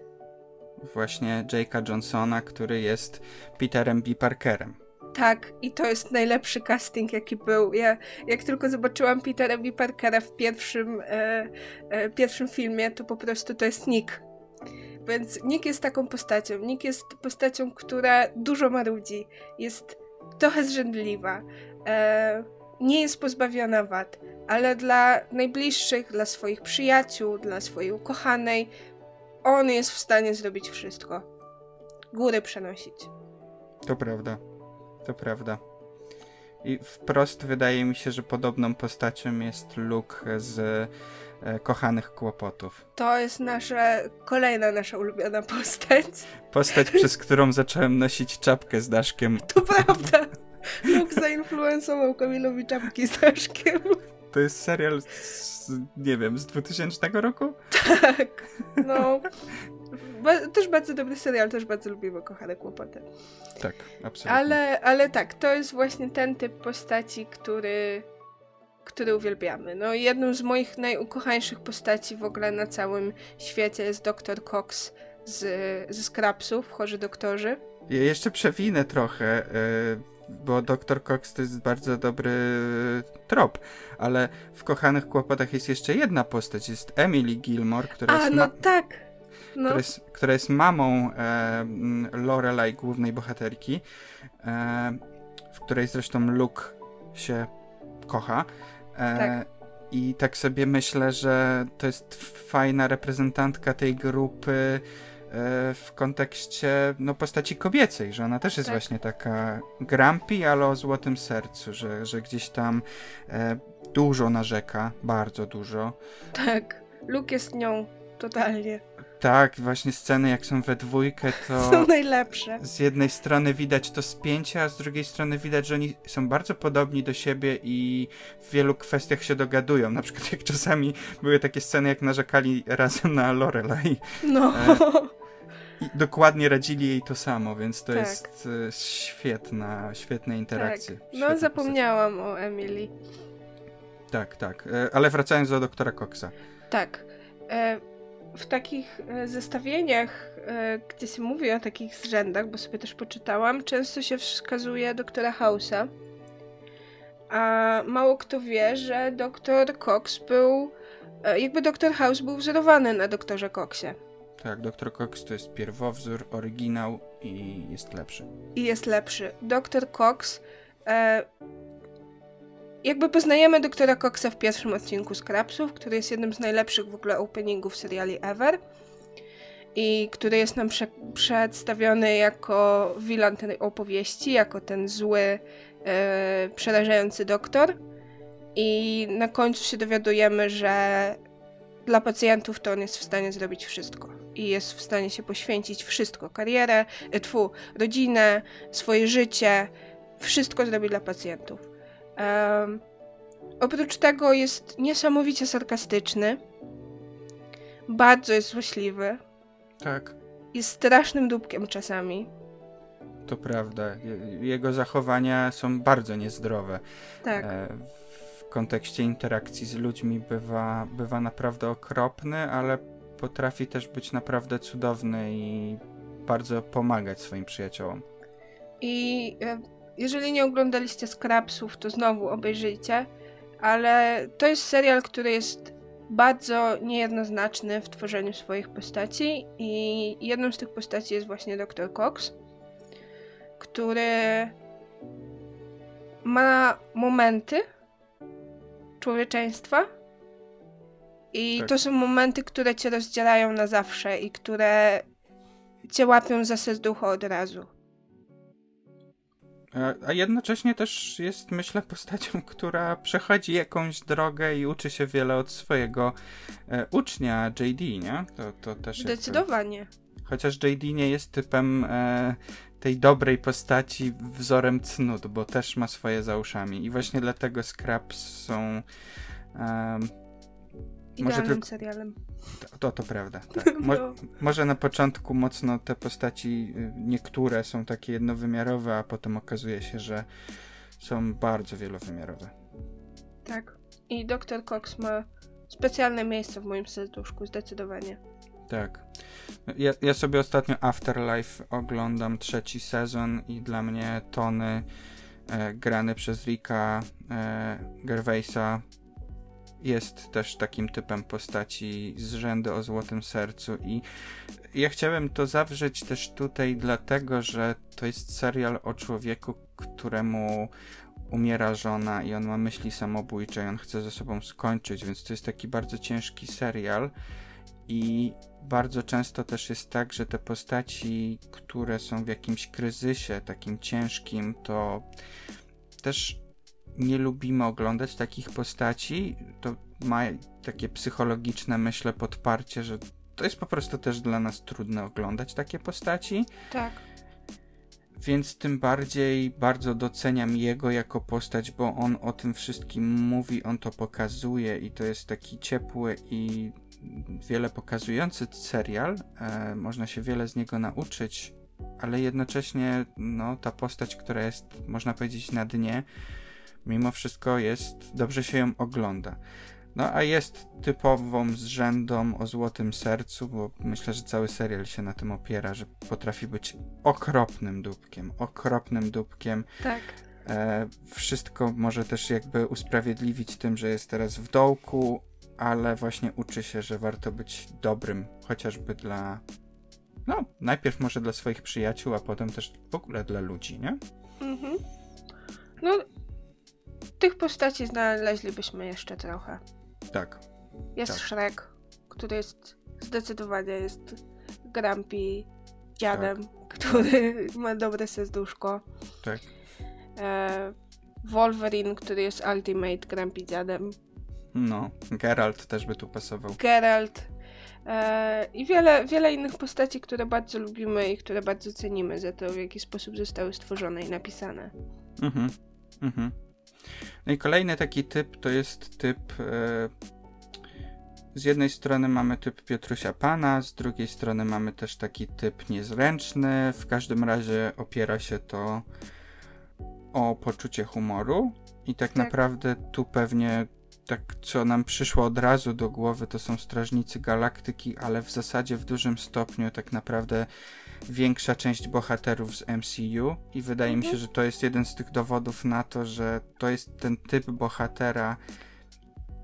Właśnie Jake'a Johnsona, który jest Peterem B. Parkerem. Tak, i to jest najlepszy casting, jaki był. Ja, jak tylko zobaczyłam Petera B. Parkera w pierwszym, e, e, pierwszym filmie, to po prostu to jest Nick. Więc Nick jest taką postacią. Nick jest postacią, która dużo marudzi. Jest trochę zrzędliwa. E, nie jest pozbawiona wad, ale dla najbliższych, dla swoich przyjaciół, dla swojej ukochanej, on jest w stanie zrobić wszystko. Góry przenosić. To prawda. To prawda. I wprost wydaje mi się, że podobną postacią jest Luke z e, Kochanych Kłopotów. To jest nasza kolejna nasza ulubiona postać. Postać, przez którą zacząłem nosić czapkę z daszkiem. To prawda. Luke zainfluensował Kamilowi czapki z daszkiem. To jest serial z, nie wiem, z 2000 roku? Tak. No. Ba- też bardzo dobry serial, też bardzo lubimy Kochane Kłopoty. Tak, absolutnie. Ale, ale tak, to jest właśnie ten typ postaci, który, który uwielbiamy. No jedną z moich najukochańszych postaci w ogóle na całym świecie jest dr Cox z, ze Scrapsów, Chorzy Doktorzy. Ja jeszcze przewinę trochę, y, bo Dr. Cox to jest bardzo dobry trop, ale w Kochanych Kłopotach jest jeszcze jedna postać, jest Emily Gilmore, która A, jest, no tak. No, która jest, która jest mamą e, Lorelai, głównej bohaterki, e, w której zresztą Luke się kocha. E, Tak. I tak sobie myślę, że to jest fajna reprezentantka tej grupy w kontekście no, postaci kobiecej, że ona też jest Tak. właśnie taka grumpy, ale o złotym sercu, że, że gdzieś tam e, dużo narzeka, bardzo dużo. tak. Luke jest nią totalnie. Tak, właśnie sceny jak są we dwójkę, [LAUGHS] to Są najlepsze. z jednej strony widać to spięcie, a z drugiej strony widać, że oni są bardzo podobni do siebie i w wielu kwestiach się dogadują. Na przykład jak czasami były takie sceny, jak narzekali razem na Lorelai No. E, i dokładnie radzili jej to samo, więc to Tak. jest e, świetna, świetne interakcje. Tak. No, zapomniałam o Emily. Tak, tak. E, Ale wracając do doktora Coxa. Tak. E, w takich e, zestawieniach, e, gdzie się mówi o takich zrzędach, bo sobie też poczytałam, często się wskazuje doktora House'a. A mało kto wie, że doktor Cox był, e, jakby doktor House był wzorowany na doktorze Coxie. Tak, doktor Cox to jest pierwowzór, oryginał i jest lepszy. I jest lepszy. Doktor Cox. E, jakby poznajemy doktora Coxa w pierwszym odcinku Scrapsów, który jest jednym z najlepszych w ogóle openingów seriali ever i który jest nam prze przedstawiony jako wilan tej opowieści, jako ten zły, e, przerażający doktor. I na końcu się dowiadujemy, że dla pacjentów to on jest w stanie zrobić wszystko. I jest w stanie się poświęcić wszystko. Karierę, tfu, rodzinę, swoje życie. Wszystko zrobi dla pacjentów. Um, oprócz tego jest niesamowicie sarkastyczny. Bardzo jest złośliwy. Tak. Jest strasznym dupkiem czasami. To prawda. Jego zachowania są bardzo niezdrowe. Tak. E, w kontekście interakcji z ludźmi bywa, bywa naprawdę okropny, ale potrafi też być naprawdę cudowny i bardzo pomagać swoim przyjaciołom. I e, jeżeli nie oglądaliście Scrapsów, to znowu obejrzyjcie, ale to jest serial, który jest bardzo niejednoznaczny w tworzeniu swoich postaci i jedną z tych postaci jest właśnie Dr. Cox, który ma momenty człowieczeństwa i tak. to są momenty, które cię rozdzielają na zawsze i które cię łapią za serducho od razu. A jednocześnie też jest, myślę, postacią, która przechodzi jakąś drogę i uczy się wiele od swojego e, ucznia JD, nie? To, to też Zdecydowanie. Chociaż JD nie jest typem e, tej dobrej postaci wzorem cnót, bo też ma swoje za uszami. I właśnie dlatego Scraps są. E, może tylko... serialem. To, to, prawda. [LAUGHS] Tak. Mo no. Może na początku mocno te postaci, y, niektóre są takie jednowymiarowe, a potem okazuje się, że są bardzo wielowymiarowe. Tak. I Dr. Cox ma specjalne miejsce w moim serduszku, zdecydowanie. Tak. Ja, ja sobie ostatnio Afterlife oglądam trzeci sezon i dla mnie Tony e, grany przez Rika e, Gervaisa jest też takim typem postaci z rzędu o złotym sercu i ja chciałem to zawrzeć też tutaj dlatego, że to jest serial o człowieku, któremu umiera żona i on ma myśli samobójcze i on chce ze sobą skończyć, więc to jest taki bardzo ciężki serial i bardzo często też jest tak, że te postaci, które są w jakimś kryzysie takim ciężkim, to też nie lubimy oglądać takich postaci, to ma takie psychologiczne, myślę, podparcie, że to jest po prostu też dla nas trudne oglądać takie postaci. Tak. Więc tym bardziej bardzo doceniam jego jako postać, bo on o tym wszystkim mówi, on to pokazuje i to jest taki ciepły i wiele pokazujący serial. E, można się wiele z niego nauczyć, ale jednocześnie no, ta postać, która jest, można powiedzieć, na dnie, mimo wszystko jest, dobrze się ją ogląda. No a jest typową zrzędą o złotym sercu, bo myślę, że cały serial się na tym opiera, że potrafi być okropnym dupkiem, okropnym dupkiem. Tak. E, wszystko może też jakby usprawiedliwić tym, że jest teraz w dołku, ale właśnie uczy się, że warto być dobrym, chociażby dla. No, najpierw może dla swoich przyjaciół, a potem też w ogóle dla ludzi, nie? Mhm. No, tych postaci znaleźlibyśmy jeszcze trochę. Tak. Jest tak. Shrek, który jest zdecydowanie jest grumpy dziadem, tak. który [LAUGHS] ma dobre serduszko. Tak. E, Wolverine, który jest ultimate grumpy dziadem. No, Geralt też by tu pasował. Geralt. E, I wiele, wiele innych postaci, które bardzo lubimy i które bardzo cenimy za to, w jaki sposób zostały stworzone i napisane. Mhm. Mhm. No i kolejny taki typ to jest typ. E, z jednej strony mamy typ Piotrusia Pana, z drugiej strony mamy też taki typ niezręczny. W każdym razie opiera się to o poczucie humoru. I tak, tak. naprawdę tu pewnie tak, co nam przyszło od razu do głowy, to są Strażnicy Galaktyki, ale w zasadzie w dużym stopniu tak naprawdę większa część bohaterów z MCU i wydaje mhm. mi się, mhm. że to jest jeden z tych dowodów na to, że to jest ten typ bohatera.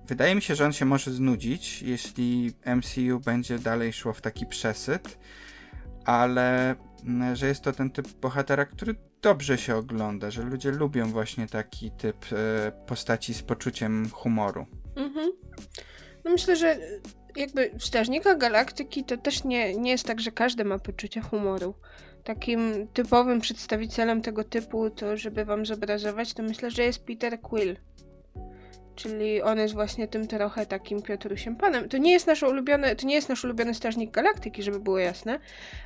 Wydaje mi się, że on się może znudzić, jeśli MCU będzie dalej szło w taki przesyt, ale mm, że jest to ten typ bohatera, który dobrze się ogląda, że ludzie lubią właśnie taki typ e, postaci z poczuciem humoru. Mhm. No myślę, że jakby w Strażnikach Galaktyki to też nie, nie jest tak, że każdy ma poczucie humoru. Takim typowym przedstawicielem tego typu, to żeby wam zobrazować, to myślę, że jest Peter Quill. Czyli on jest właśnie tym trochę takim Piotrusiem Panem. To nie jest nasz ulubiony, to nie jest nasz ulubiony Strażnik Galaktyki, żeby było jasne,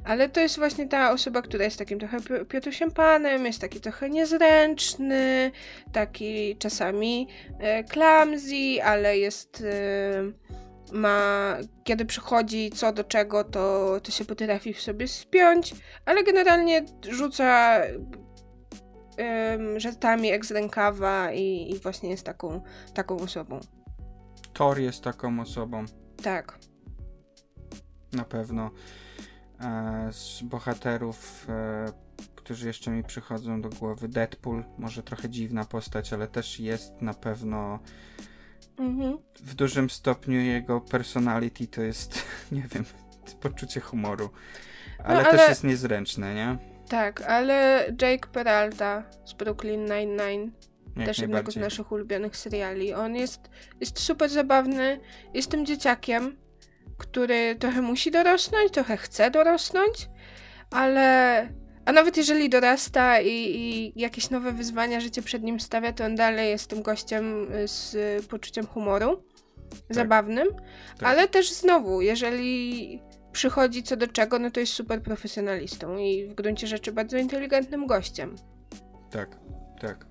ale to jest właśnie ta osoba, która jest takim trochę Piotrusiem Panem, jest taki trochę niezręczny, taki czasami e, clumsy, ale jest... E, ma, kiedy przychodzi co do czego, to, to się potrafi w sobie spiąć, ale generalnie rzuca um, żartami jak z rękawa i, i właśnie jest taką, taką osobą. Thor jest taką osobą. Tak. Na pewno. E, z bohaterów, e, którzy jeszcze mi przychodzą do głowy, Deadpool, może trochę dziwna postać, ale też jest na pewno Mhm. W dużym stopniu jego personality to jest, [LAUGHS] nie wiem, [LAUGHS] poczucie humoru. Ale, no, ale, też jest niezręczne, nie? Tak, ale Jake Peralta z Brooklyn Nine-Nine, też jednego z naszych ulubionych seriali. On jest, jest super zabawny, jest tym dzieciakiem, który trochę musi dorosnąć, trochę chce dorosnąć, ale a nawet jeżeli dorasta i, i, jakieś nowe wyzwania życie przed nim stawia, to on dalej jest tym gościem y, z poczuciem humoru, tak. zabawnym, tak. ale też znowu, jeżeli przychodzi co do czego, no to jest super profesjonalistą i w gruncie rzeczy bardzo inteligentnym gościem. Tak, tak.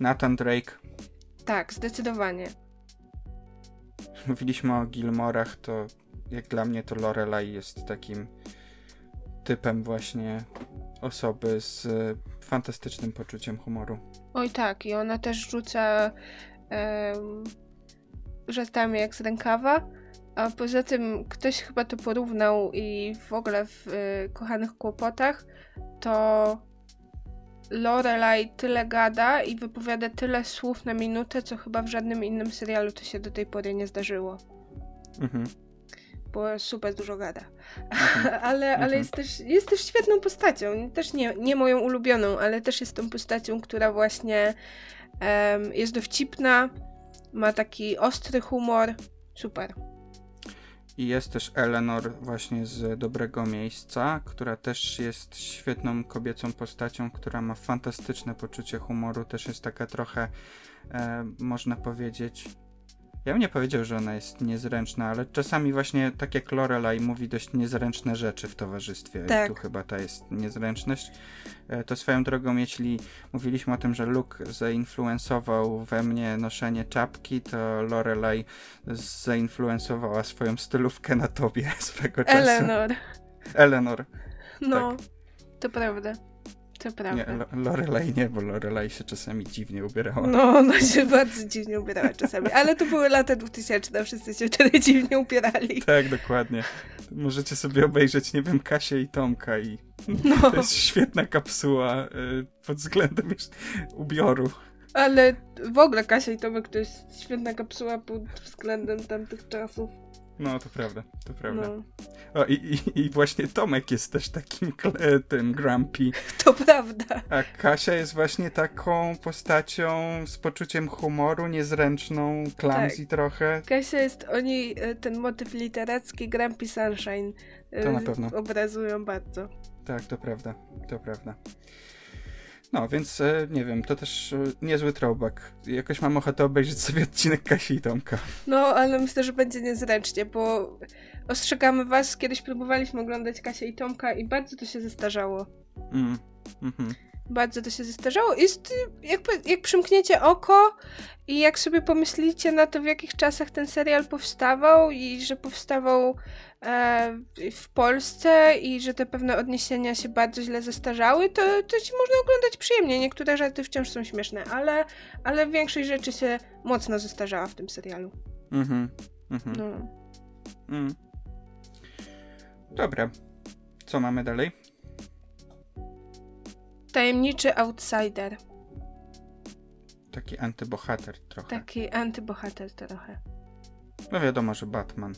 Nathan Drake. Tak, zdecydowanie. Mówiliśmy o Gilmorach, to jak dla mnie to Lorelai jest takim typem właśnie osoby z fantastycznym poczuciem humoru. Oj tak, i ona też rzuca um, żartami jak z rękawa. A poza tym ktoś chyba to porównał i w ogóle w y, Kochanych Kłopotach to Lorelai tyle gada i wypowiada tyle słów na minutę, co chyba w żadnym innym serialu to się do tej pory nie zdarzyło. Mhm bo super dużo gada. Mhm. [LAUGHS] ale ale mhm. jest, też, jest też świetną postacią. Też nie, nie moją ulubioną, ale też jest tą postacią, która właśnie um, jest dowcipna, ma taki ostry humor. Super. I jest też Eleanor właśnie z Dobrego Miejsca, która też jest świetną kobiecą postacią, która ma fantastyczne poczucie humoru. Też jest taka trochę, e, można powiedzieć, ja bym nie powiedział, że ona jest niezręczna, ale czasami właśnie tak jak Lorelai mówi dość niezręczne rzeczy w towarzystwie. Tak. I tu chyba ta jest niezręczność. E, to swoją drogą, jeśli mówiliśmy o tym, że Luke zainfluencował we mnie noszenie czapki, to Lorelai zainfluencowała swoją stylówkę na tobie [LAUGHS] swego czasu. Eleanor. Eleanor. No, tak. to prawda. To prawda. Nie, Lorelai nie, bo Lorelai się czasami dziwnie ubierała. No, ona się [LAUGHS] bardzo dziwnie ubierała czasami, ale to były lata 2000, wszyscy się wtedy dziwnie ubierali. Tak, dokładnie. Możecie sobie obejrzeć, nie wiem, Kasię i Tomka i no. to jest świetna kapsuła y, pod względem ubioru. Ale w ogóle Kasia i Tomek to jest świetna kapsuła pod względem tamtych czasów. No, to prawda, to prawda. No. O, i, i, i, właśnie Tomek jest też takim tym grumpy. [LAUGHS] To prawda. A Kasia jest właśnie taką postacią z poczuciem humoru, niezręczną, clumsy tak. trochę. Kasia jest, oni e, ten motyw literacki Grumpy Sunshine to na e, pewno. obrazują bardzo. Tak, to prawda, to prawda. No, więc e, nie wiem, to też e, niezły throwback. Jakoś mam ochotę obejrzeć sobie odcinek Kasi i Tomka. No, ale myślę, że będzie niezręcznie, bo ostrzegamy was, kiedyś próbowaliśmy oglądać Kasię i Tomka i bardzo to się zestarzało. Mm. Mhm bardzo to się zestarzało. Jest jakby, jak przymkniecie oko i jak sobie pomyślicie na to, w jakich czasach ten serial powstawał i że powstawał w Polsce i że te pewne odniesienia się bardzo źle zestarzały, to, to ci można oglądać przyjemnie. Niektóre żarty wciąż są śmieszne, ale, ale większość rzeczy się mocno zestarzała w tym serialu. Mhm. mhm. No. Mm. Dobra. Co mamy dalej? tajemniczy outsider. Taki antybohater trochę. Taki antybohater trochę. No wiadomo, że Batman.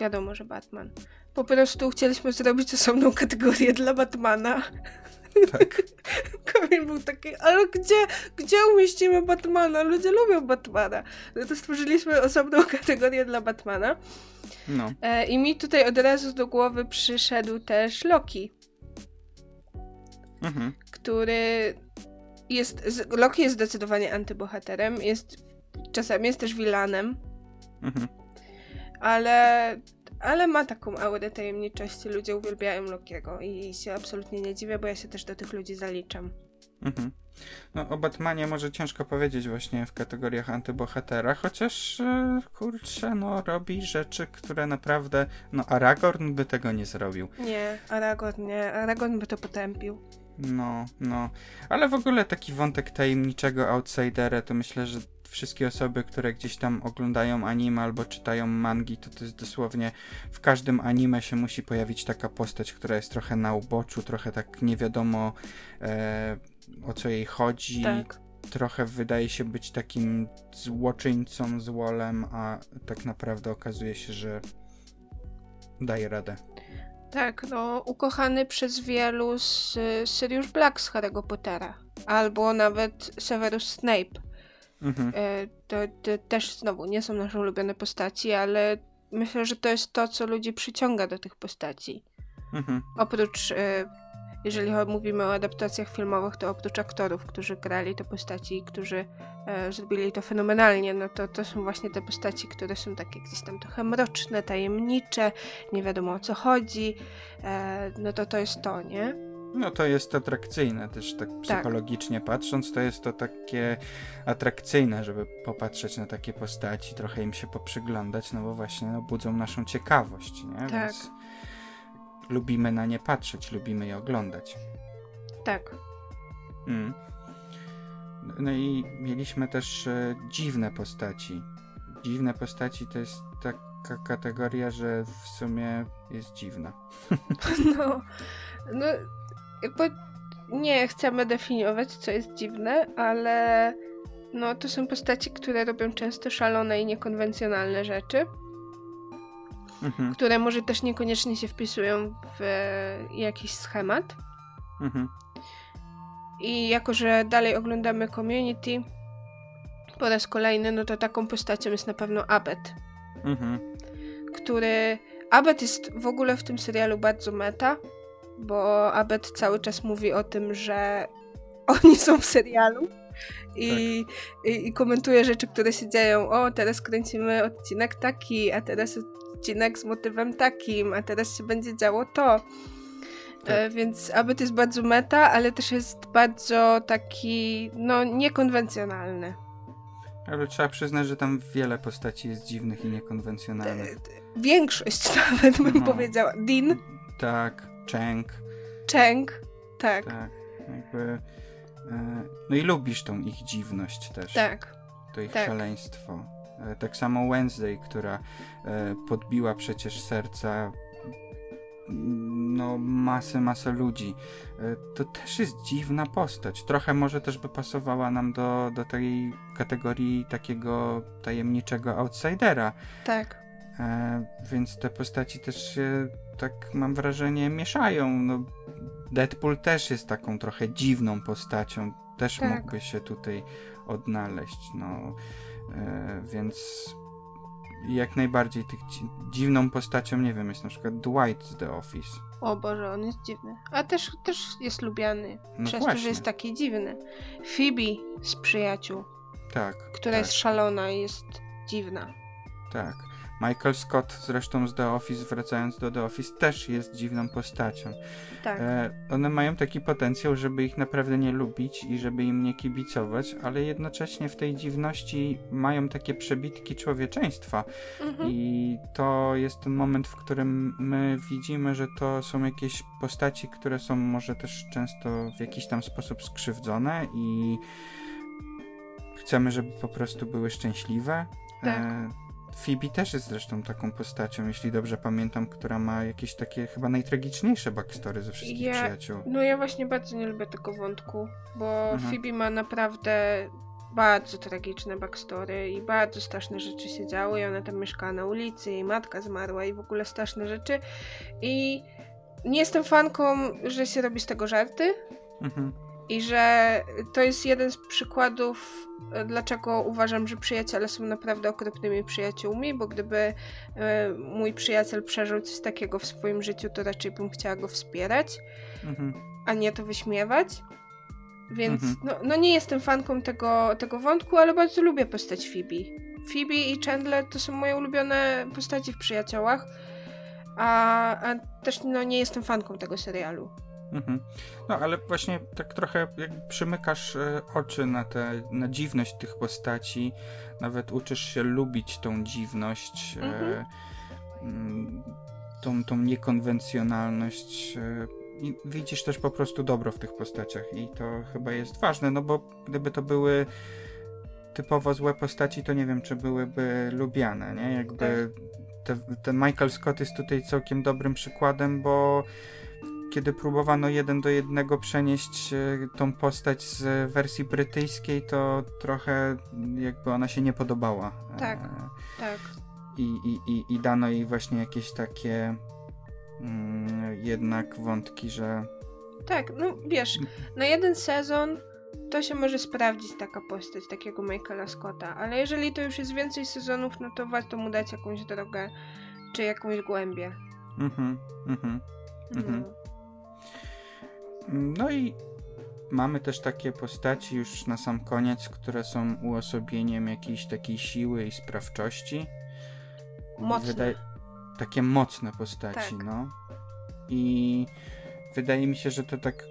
Wiadomo, że Batman. Po prostu chcieliśmy zrobić osobną kategorię dla Batmana. Tak. [LAUGHS] Kamil był taki, ale gdzie, gdzie umieścimy Batmana? Ludzie lubią Batmana. No to stworzyliśmy osobną [LAUGHS] kategorię dla Batmana. No. E, I mi tutaj od razu do głowy przyszedł też Loki, Mhm. który jest. Loki jest zdecydowanie antybohaterem, jest. Czasami jest też vilanem, Mhm. Ale. Ale ma taką aurę tajemniczości. Ludzie uwielbiają Lokiego i się absolutnie nie dziwię, bo ja się też do tych ludzi zaliczam. Mhm. No o Batmanie może ciężko powiedzieć właśnie w kategoriach antybohatera, chociaż e, kurczę, no robi rzeczy, które naprawdę, no Aragorn by tego nie zrobił. Nie, Aragorn nie. Aragorn by to potępił. No, no. Ale w ogóle taki wątek tajemniczego outsidera, to myślę, że wszystkie osoby, które gdzieś tam oglądają anime albo czytają mangi, to to jest dosłownie w każdym anime się musi pojawić taka postać, która jest trochę na uboczu, trochę tak nie wiadomo e, o co jej chodzi. Tak. Trochę wydaje się być takim złoczyńcą, złolem, a tak naprawdę okazuje się, że daje radę. Tak, no, ukochany przez wielu z Sirius Black z Harry'ego Pottera. Albo nawet Severus Snape. Mhm. E, to, to też znowu nie są nasze ulubione postaci, ale myślę, że to jest to, co ludzi przyciąga do tych postaci. Mhm. Oprócz, e, jeżeli mówimy o adaptacjach filmowych, to oprócz aktorów, którzy grali te postaci i którzy e, zrobili to fenomenalnie, no to to są właśnie te postaci, które są takie gdzieś tam trochę mroczne, tajemnicze, nie wiadomo o co chodzi, no to to jest to, nie? No to jest atrakcyjne też tak psychologicznie patrząc, to jest to takie atrakcyjne, żeby popatrzeć na takie postaci, trochę im się poprzyglądać, no bo właśnie no, budzą naszą ciekawość, nie? Tak. Więc lubimy na nie patrzeć, lubimy je oglądać. Tak. Mm. No i mieliśmy też e, dziwne postaci. Dziwne postaci to jest taka kategoria, że w sumie jest dziwna. [LAUGHS] No, no jakby nie chcemy definiować, co jest dziwne, ale no to są postaci, które robią często szalone i niekonwencjonalne rzeczy, Mhm, które może też niekoniecznie się wpisują w e, jakiś schemat. mhm, I jako, że dalej oglądamy community po raz kolejny, no to taką postacią jest na pewno Abed, mhm. który... Abed jest w ogóle w tym serialu bardzo meta, bo Abed cały czas mówi o tym, że [LAUGHS] oni są w serialu i, i, i komentuje rzeczy, które się dzieją. O, teraz kręcimy odcinek taki, a teraz odcinek z motywem takim, a teraz się będzie działo to. E, więc Abed jest bardzo meta, ale też jest bardzo taki, no, niekonwencjonalny. Ale trzeba przyznać, że tam wiele postaci jest dziwnych i niekonwencjonalnych. Większość [LAUGHS] nawet bym No. powiedziała. Din, Tak, Cheng, Cheng, tak, tak, jakby... e, No i lubisz tą ich dziwność też. tak. to ich tak. szaleństwo. E, Tak samo Wednesday, która e, podbiła przecież serca no masę, masę ludzi. To też jest dziwna postać. Trochę może też by pasowała nam do, do tej kategorii takiego tajemniczego outsidera. tak. Więc te postaci też się, tak mam wrażenie, mieszają. No, Deadpool też jest taką trochę dziwną postacią. Też Tak. mógłby się tutaj odnaleźć. No, e, więc jak najbardziej tych dzi- dziwną postacią, nie wiem, jest na przykład Dwight z The Office. O Boże, on jest dziwny. A też, też jest lubiany. No przez to, właśnie. że jest taki dziwny. Phoebe z przyjaciół, Tak, która tak, jest szalona i jest dziwna. tak. Michael Scott zresztą z The Office, wracając do The Office, też jest dziwną postacią. Tak. E, one mają taki potencjał, żeby ich naprawdę nie lubić i żeby im nie kibicować, ale jednocześnie w tej dziwności mają takie przebitki człowieczeństwa. Mhm. I to jest ten moment, w którym my widzimy, że to są jakieś postaci, które są może też często w jakiś tam sposób skrzywdzone i chcemy, żeby po prostu były szczęśliwe. Tak. E, Phoebe też jest zresztą taką postacią, jeśli dobrze pamiętam, która ma jakieś takie chyba najtragiczniejsze backstory ze wszystkich Ja- przyjaciół. No ja właśnie bardzo nie lubię tego wątku, bo Mhm. Phoebe ma naprawdę bardzo tragiczne backstory i bardzo straszne rzeczy się działy i ona tam mieszkała na ulicy, jej matka zmarła i w ogóle straszne rzeczy i nie jestem fanką, że się robi z tego żarty Mhm. I że to jest jeden z przykładów, e, dlaczego uważam, że przyjaciele są naprawdę okropnymi przyjaciółmi, bo gdyby e, mój przyjaciel przeżył coś takiego w swoim życiu, to raczej bym chciała go wspierać Mhm. a nie to wyśmiewać. Więc Mhm. no, no nie jestem fanką tego, tego wątku, ale bardzo lubię postać Phoebe. Phoebe i Chandler to są moje ulubione postaci w Przyjaciołach, a, a też no, nie jestem fanką tego serialu. Mhm. No ale właśnie tak trochę jakby przymykasz e, oczy na, te, na dziwność tych postaci, nawet uczysz się lubić tą dziwność, e, Mhm. mm, tą, tą niekonwencjonalność. e, I widzisz też po prostu dobro w tych postaciach i to chyba jest ważne, no bo gdyby to były typowo złe postaci, to nie wiem, czy byłyby lubiane, nie? Jakby te, ten Michael Scott jest tutaj całkiem dobrym przykładem, bo kiedy próbowano jeden do jednego przenieść e, tą postać z wersji brytyjskiej, to trochę jakby ona się nie podobała. Tak. E, Tak. I, i, i, i dano jej właśnie jakieś takie mm, jednak wątki, że Tak, no wiesz, na jeden sezon to się może sprawdzić taka postać takiego Michaela Scotta, ale jeżeli to już jest więcej sezonów, no to warto mu dać jakąś drogę czy jakąś głębię. mhm, mhm. Mhm. No. No i mamy też takie postaci już na sam koniec, które są uosobieniem jakiejś takiej siły i sprawczości. Mocne. Wydaje... Takie mocne postaci, Tak. no. I wydaje mi się, że to tak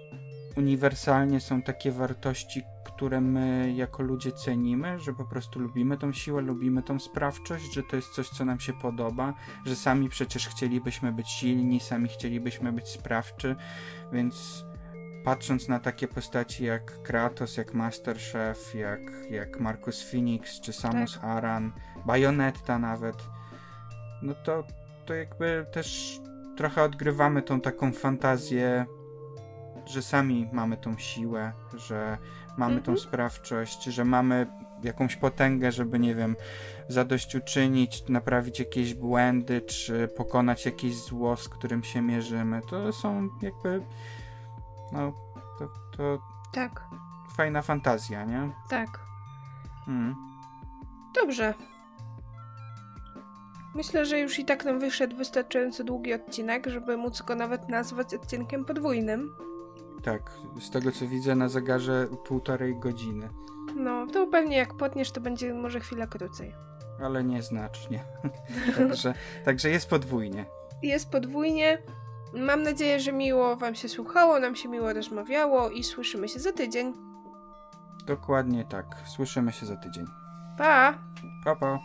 uniwersalnie są takie wartości, które my jako ludzie cenimy, że po prostu lubimy tą siłę, lubimy tą sprawczość, że to jest coś, co nam się podoba, że sami przecież chcielibyśmy być silni, sami chcielibyśmy być sprawczy, więc patrząc na takie postaci jak Kratos, jak Master Chef, jak, jak Marcus Phoenix, czy Samus Aran, Bayonetta nawet, no to, to jakby też trochę odgrywamy tą taką fantazję, że sami mamy tą siłę, że mamy tą Mhm. sprawczość, że mamy jakąś potęgę, żeby, nie wiem, zadośćuczynić, naprawić jakieś błędy, czy pokonać jakieś zło, z którym się mierzymy. To są jakby, no, to, to Tak, fajna fantazja, nie? tak. Mm. Dobrze. Myślę, że już i tak nam wyszedł wystarczająco długi odcinek, żeby móc go nawet nazwać odcinkiem podwójnym. Tak, z tego co widzę na zegarze półtorej godziny, No, to pewnie jak potniesz, to będzie może chwilę krócej. ale nieznacznie. [LAUGHS] także, także jest podwójnie. Jest podwójnie. Mam nadzieję, że miło Wam się słuchało, nam się miło rozmawiało i słyszymy się za tydzień. Dokładnie tak. Słyszymy się za tydzień. Pa! Pa, pa.